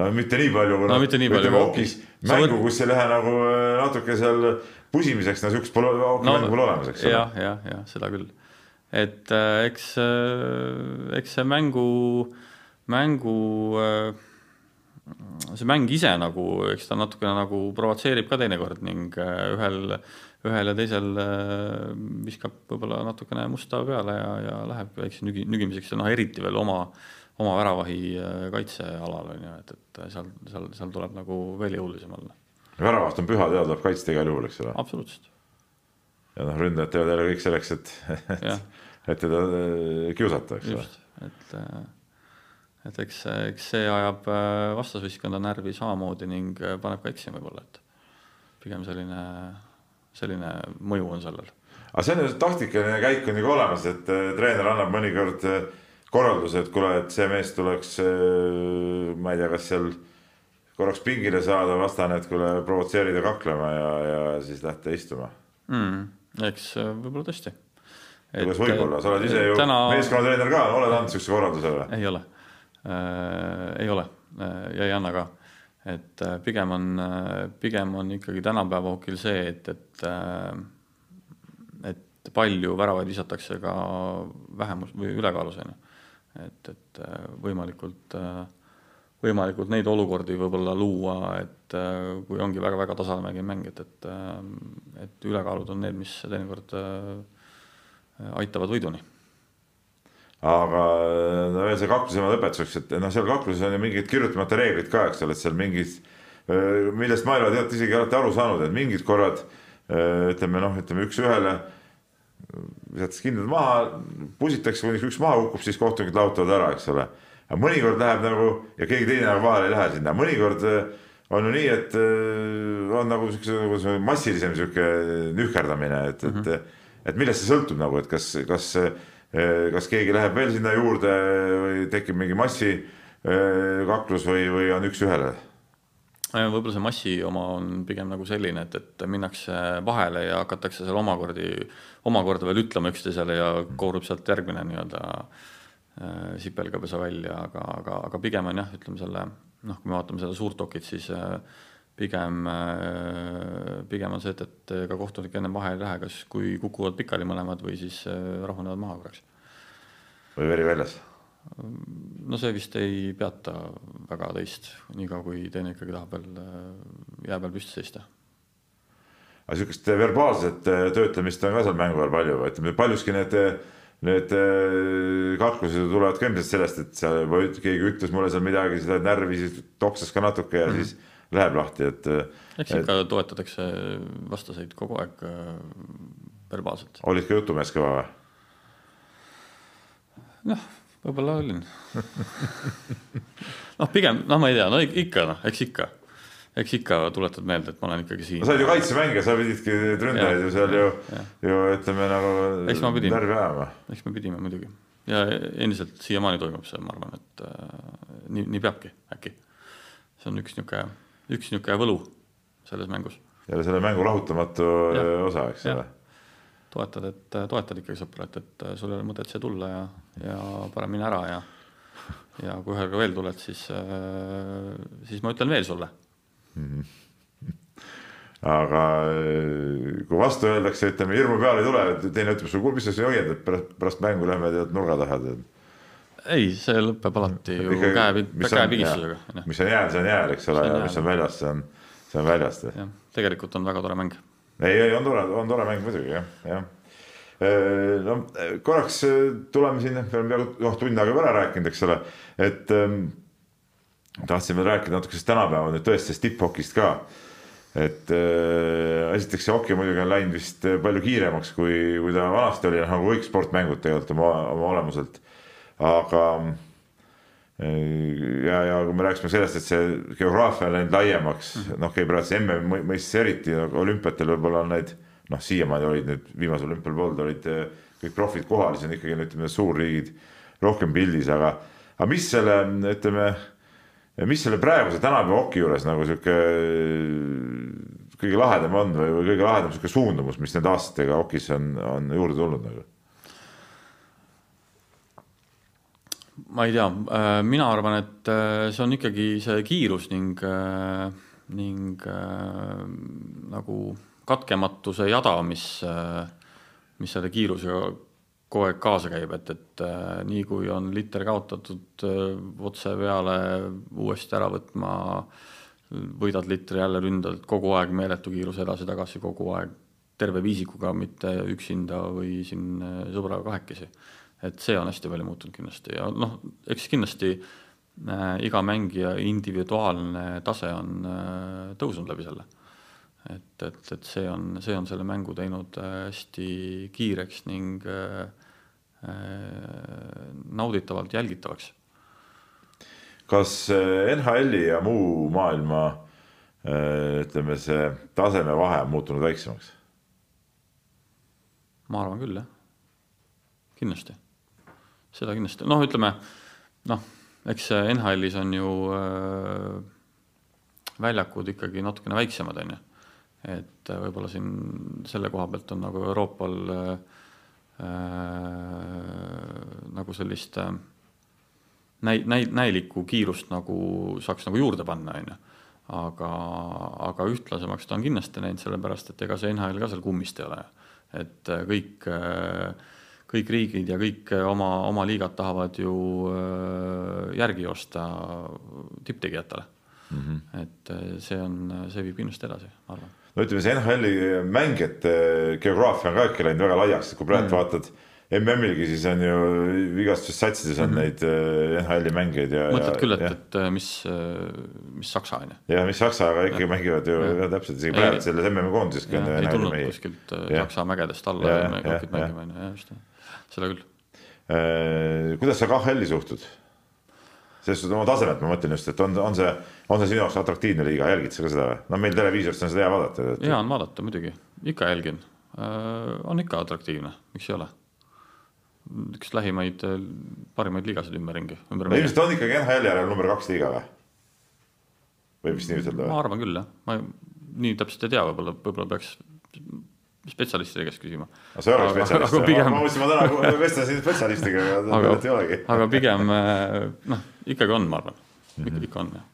no mitte nii palju. no mitte nii palju. hokis mängu, kus ei lähe nagu natuke seal pusimiseks, no sihukest pole hokimängu no, pole olemas, eks ole. jah, jah, jah, seda küll et äh, eks, äh, eks see mängu, mängu, äh, see mäng ise nagu, eks ta natukene nagu provotseerib ka teinekord ning ühel, ühel ja teisel viskab võib-olla natukene musta peale ja, ja läheb väikse nügi, nügimiseks ja noh, eriti veel oma, oma väravahi kaitsealal on ju, et, et seal, seal, seal tuleb nagu veel jõulisem olla. väravast on püha teada, tuleb kaitsta igal juhul, eks ole. absoluutselt ja noh, ründajad teevad jälle kõik selleks, et, et, et teda äh, kiusata, eks ole. et, et eks, eks see ajab vastasvõistkonda närvi samamoodi ning paneb ka eksima võib-olla, et pigem selline, selline mõju on sellel. aga see on ju taktikaline käik on nagu olemas, et treener annab mõnikord korralduse, et kuule, et see mees tuleks, ma ei tea, kas seal korraks pingile saada vastane, et kuule, provotseerida kaklema ja, ja siis lähte istuma mm,. eks äh, võib-olla tõesti. Kuidas võib-olla, sa oled ise ju täna... meeskonnatreener ka, oled andnud siukse korralduse või? ei ole äh,, ei ole äh, ja ei anna ka. et äh, pigem on, pigem on ikkagi tänapäeva hokil see, et, et äh, et palju väravaid visatakse ka vähemus või ülekaalus on ju. et, et võimalikult äh, võimalikult neid olukordi võib-olla luua, et äh, kui ongi väga-väga tasamägi mäng, et, et, äh, et ülekaalud on need, mis teinekord äh, aitavad võiduni. aga no veel see kakluse lõpetuseks, et noh, seal kakluses on ju mingid kirjutamata reeglid ka, eks ole, et seal mingid, millest ma ei ole tead isegi alati aru saanud, et mingid korrad ütleme noh, ütleme üks-ühele visatakse kindlad maha, pusitakse, kuni üks maha kukub, siis kohtunikud lahutavad ära, eks ole aga mõnikord läheb nagu ja keegi teine nagu vahele ei lähe sinna, mõnikord on ju nii, et on nagu siukse nagu massilisem sihuke nühkerdamine, et, et mm, -hmm. et millest see sõltub nagu, et kas, kas, äh, kas keegi läheb veel sinna juurde või tekib mingi massikaklus või, või on üks-ühele? võib-olla see massi oma on pigem nagu selline, et, et minnakse vahele ja hakatakse seal omakordi, omakorda veel ütlema üksteisele ja koorub sealt järgmine nii-öelda äh, Äh, sipelgapesa välja, aga, aga, aga pigem on jah, ütleme selle noh, kui me vaatame seda suurt dokit, siis äh, pigem, äh, pigem on see, et, et ega kohtunik ennem vahele ei lähe, kas, kui kukuvad pikali mõlemad või siis rahunevad maha korraks. või veri väljas? no see vist ei peata väga teist, niikaua kui teine ikkagi tahab veel jää peal püsti seista. aga sihukest verbaalset töötlemist on ka seal mängu all palju, ütleme paljuski need need äh, kaklused tulevad ka ilmselt sellest, et seal keegi ütles mulle seal midagi, seda närvi siis toksas ka natuke ja mm -hmm. siis läheb lahti, et. Eks ikka et... toetatakse vastaseid kogu aeg äh, verbaalselt. olid ka jutumees kõva või? noh, võib-olla olin noh, pigem noh, ma ei tea, no ikka noh, eks ikka eks ikka tuletad meelde, et ma olen ikkagi siin. sa olid ju kaitsemängija, sa pididki ründajaid ju seal ju, ju ütleme nagu närvi ajama. eks me pidime muidugi ja endiselt siiamaani toimub see, ma arvan, et äh, nii, nii peabki äkki. see on üks niisugune, üks niisugune võlu selles mängus. jälle selle mängu lahutamatu ja. Äh, osa, eks ole. toetad, et äh, toetad ikkagi sõpra, et, et äh, sul ei ole mõtet siia tulla ja, ja parem mine ära ja ja kui ühega veel tuled, siis, siis ma ütlen veel sulle aga eh, kui vastu öeldakse, ütleme hirmu peale ei tule, teine ütleb sulle, mis sa siin hoiad, et pärast, pärast mängu lähme tead nurga taha tead. Ei, see lõpeb alati ju käe, käepigistusega. mis on jääl, see on jääl, eks ole, ja mis on väljas, see on, see on väljast. jah, tegelikult on väga tore mäng. ei, ei on tore, on tore mäng muidugi jah, jah eh, no korraks eh, tuleme siin, me oleme peaaegu noh, tund aega juba ära rääkinud, eks ole, et ähm, tahtsin veel rääkida natuke sellest tänapäeval nüüd tõesti sellest tipphokist ka. et äh, esiteks see hoki muidugi on läinud vist palju kiiremaks, kui, kui ta vanasti oli, nagu kõik sportmängud tegelikult oma, oma olemuselt. Aga äh, ja, ja kui me rääkisime sellest, et see geograafia on läinud laiemaks mm -hmm., noh, okay,, praegu see MM mõistes eriti olümpiatel võib-olla on neid noh, siiamaani olid need viimasel olümpial polnud, olid äh, kõik profid kohal, siis on ikkagi ütleme suurriigid rohkem pildis, aga, aga mis selle ütleme mis selle praeguse tänapäeva hoki juures nagu sihuke kõige lahedam on või, või kõige lahedam sihuke suundumus, mis nende aastatega hokis on, on juurde tulnud nagu? Ma ei tea, äh, mina arvan, et äh, see on ikkagi see kiirus ning, äh, ning nagu katkematuse jada, mis, mis selle kiirusega kogu aeg kaasa käib, et, et nii kui on liter kaotatud otse peale uuesti ära võtma, võidad litri jälle ründad kogu aeg meeletu kiirus edasi-tagasi kogu aeg terve viisikuga, mitte üksinda või siin sõbraga kahekesi. Et see on hästi palju muutunud kindlasti ja noh, eks kindlasti äh, iga mängija individuaalne tase on äh, tõusnud läbi selle. et, et, et see on, see on selle mängu teinud hästi kiireks ning äh, nauditavalt jälgitavaks. kas NHL-i ja muu maailma ütleme, see tasemevahe on muutunud väiksemaks? ma arvan küll, jah. kindlasti, seda kindlasti, noh, ütleme noh, eks NHL-is on ju äh, väljakud ikkagi natukene väiksemad, on ju. et äh, võib-olla siin selle koha pealt on nagu Euroopal äh, äh, nagu sellist äh, näi-, näi-, näilikku kiirust nagu saaks nagu juurde panna, on ju. aga, aga ühtlasemaks ta on kindlasti läinud, sellepärast et ega see NHL ka seal kummist ei ole. et äh, kõik äh, kõik riigid ja kõik oma, oma liigad tahavad ju järgi joosta tipptegijatele mm. -hmm. et see on, see viib kindlasti edasi, ma arvan. no ütleme, see NHL-i mängijate geograafia on ka ikka läinud väga laiaks, kui praegu mm -hmm. vaatad MM-ilgi, siis on ju igasugustes satsides on mm -hmm. neid NHL-i mängijaid ja. mõtled küll, et, et mis, mis Saksa on ju. jah, mis Saksa, aga ikkagi ja. mängivad ju ja. täpselt, isegi praegu selles MM-i koondiseski on. ei tulnud mehi. kuskilt ja. Saksa mägedest alla ja, ja kõik mängime on ju, just, seda küll. kuidas sa KHL-i suhtud? selles suhtes oma tasemelt ma mõtlen just, et on, on see, on see sinu jaoks atraktiivne liiga, jälgid sa ka seda või? no meil televiisorist on seda hea vaadata et.... hea on vaadata muidugi, ikka jälgin äh,. on ikka atraktiivne, miks ei ole? üks lähimaid, parimaid liigasid ümberringi ümber. no ilmselt on ikkagi NHL järel number kaks liiga või? võib vist nii ütelda või? ma arvan küll jah, ma nii täpselt ei tea, võib-olla, võib-olla peaks spetsialistide käest küsima. no see oleks spetsialist, pigem... ma mõtlesin, ma täna vestlesin spetsialistiga, aga tegelikult ei olegi. aga pigem eh, noh, ikkagi on, ma arvan mm, -hmm. ikka on jah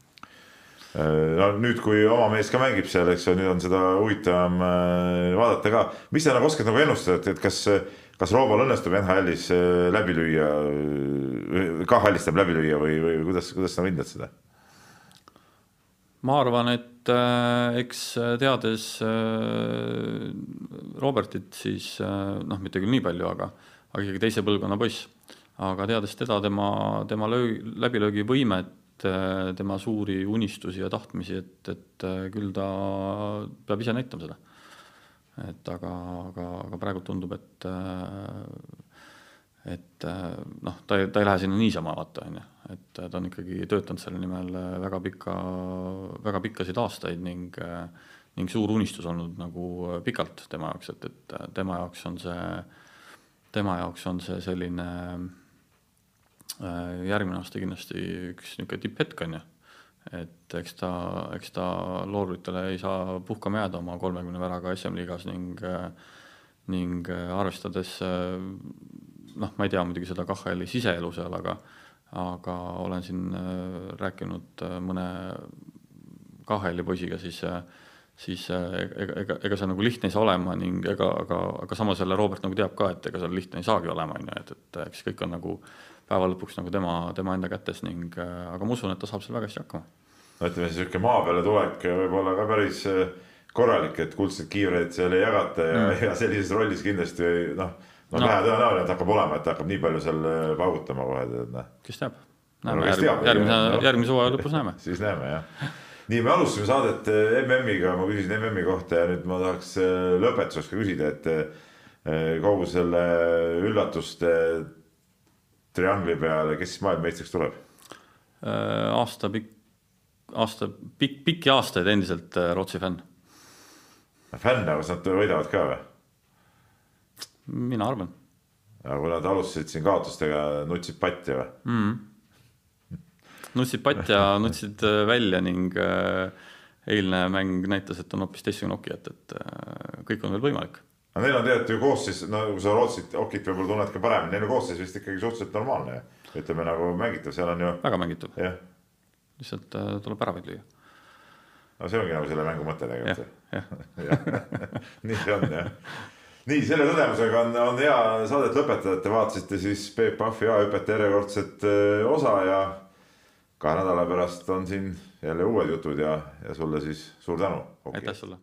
eh, no nüüd, kui oma mees ka mängib seal, eks ju, nüüd on seda huvitavam eh, vaadata ka. mis sa nagu oskad nagu ennustada, et, et kas, kas Roobal õnnestub NHL-is läbi lüüa, KHL-is tähendab läbi lüüa või, või kuidas, kuidas sa hindad seda? Ma arvan, et äh, eks äh, teades äh, Robertit, siis noh, mitte küll nii palju, aga, aga ikkagi teise põlvkonna poiss. aga teades teda, tema, tema löö-, läbilöögivõimet tema suuri unistusi ja tahtmisi, et, et küll ta peab ise näitama seda. et aga, aga, aga praegu tundub, et et äh, noh, ta ta ei lähe sinna niisama, vaata, on ju. et ta on ikkagi töötanud selle nimel äh, väga pika, väga pikkasid aastaid ning, äh, ning suur unistus olnud nagu pikalt tema jaoks, et, et tema jaoks on see, tema jaoks on see selline järgmine aasta kindlasti üks niisugune tipphetk, on ju. et eks ta, eks ta looritele ei saa puhkama jääda oma kolmekümne väraga SM-liigas ning ning arvestades noh, ma ei tea muidugi seda KHL-i siseelu seal, aga aga olen siin äh, rääkinud äh, mõne KHL-i poisiga, siis äh, siis ega, ega, ega see nagu lihtne ei saa olema ning ega, aga, aga samas jälle Robert nagu teab ka, et ega seal lihtne ei saagi olema, on ju, et, et eks kõik on nagu päeva lõpuks nagu tema, tema enda kätes ning aga ma usun, et ta saab seal väga hästi hakkama. no ütleme siis niisugune maa peale tulek võib olla ka päris korralik, et kuldseid kiivreid seal ei jagata ja mm., ja sellises rollis kindlasti noh no, no tõenäoline, et hakkab olema, et hakkab nii palju seal äh, paugutama kohe, tead noh. kes teab, näeme no, järg, järgmise, järgmise hooaja lõpus näeme siis näeme jah. nii, me alustasime saadet äh, MM-iga, ma küsisin MM-i kohta ja nüüd ma tahaks äh, lõpetuseks ka küsida, et kogu selle üllatuste triangli peale, kes siis maailmameistriks tuleb? aasta pikk, aasta pikk, pikki aastaid endiselt Rootsi fänn. fänn, aga kas nad võidavad ka või? Mina arvan. aga kui nad alustasid siin kaotustega, nutsid patti või mm.? nutsid patti ja nutsid äh, välja ning äh, eilne mäng näitas, et on hoopis teistsugune hoki, et, äh, kõik on veel võimalik. aga neil on tegelikult ju koosseis, no kui sa Rootsi hokit võib-olla tunned ka paremini, neil on koosseis vist ikkagi suhteliselt normaalne ütleme nagu mängitav, seal on ju. väga mängitav. lihtsalt tuleb väravaid lüüa. no see ongi nagu selle mängu mõte tegelikult. jah, jah. nii see on jah nii selle tõdemusega on, on hea saadet lõpetada, et te vaatasite siis Peep Pahvi A-hüpete järjekordset osa ja kahe nädala pärast on siin jälle uued jutud ja, ja sulle siis suur tänu. aitäh sulle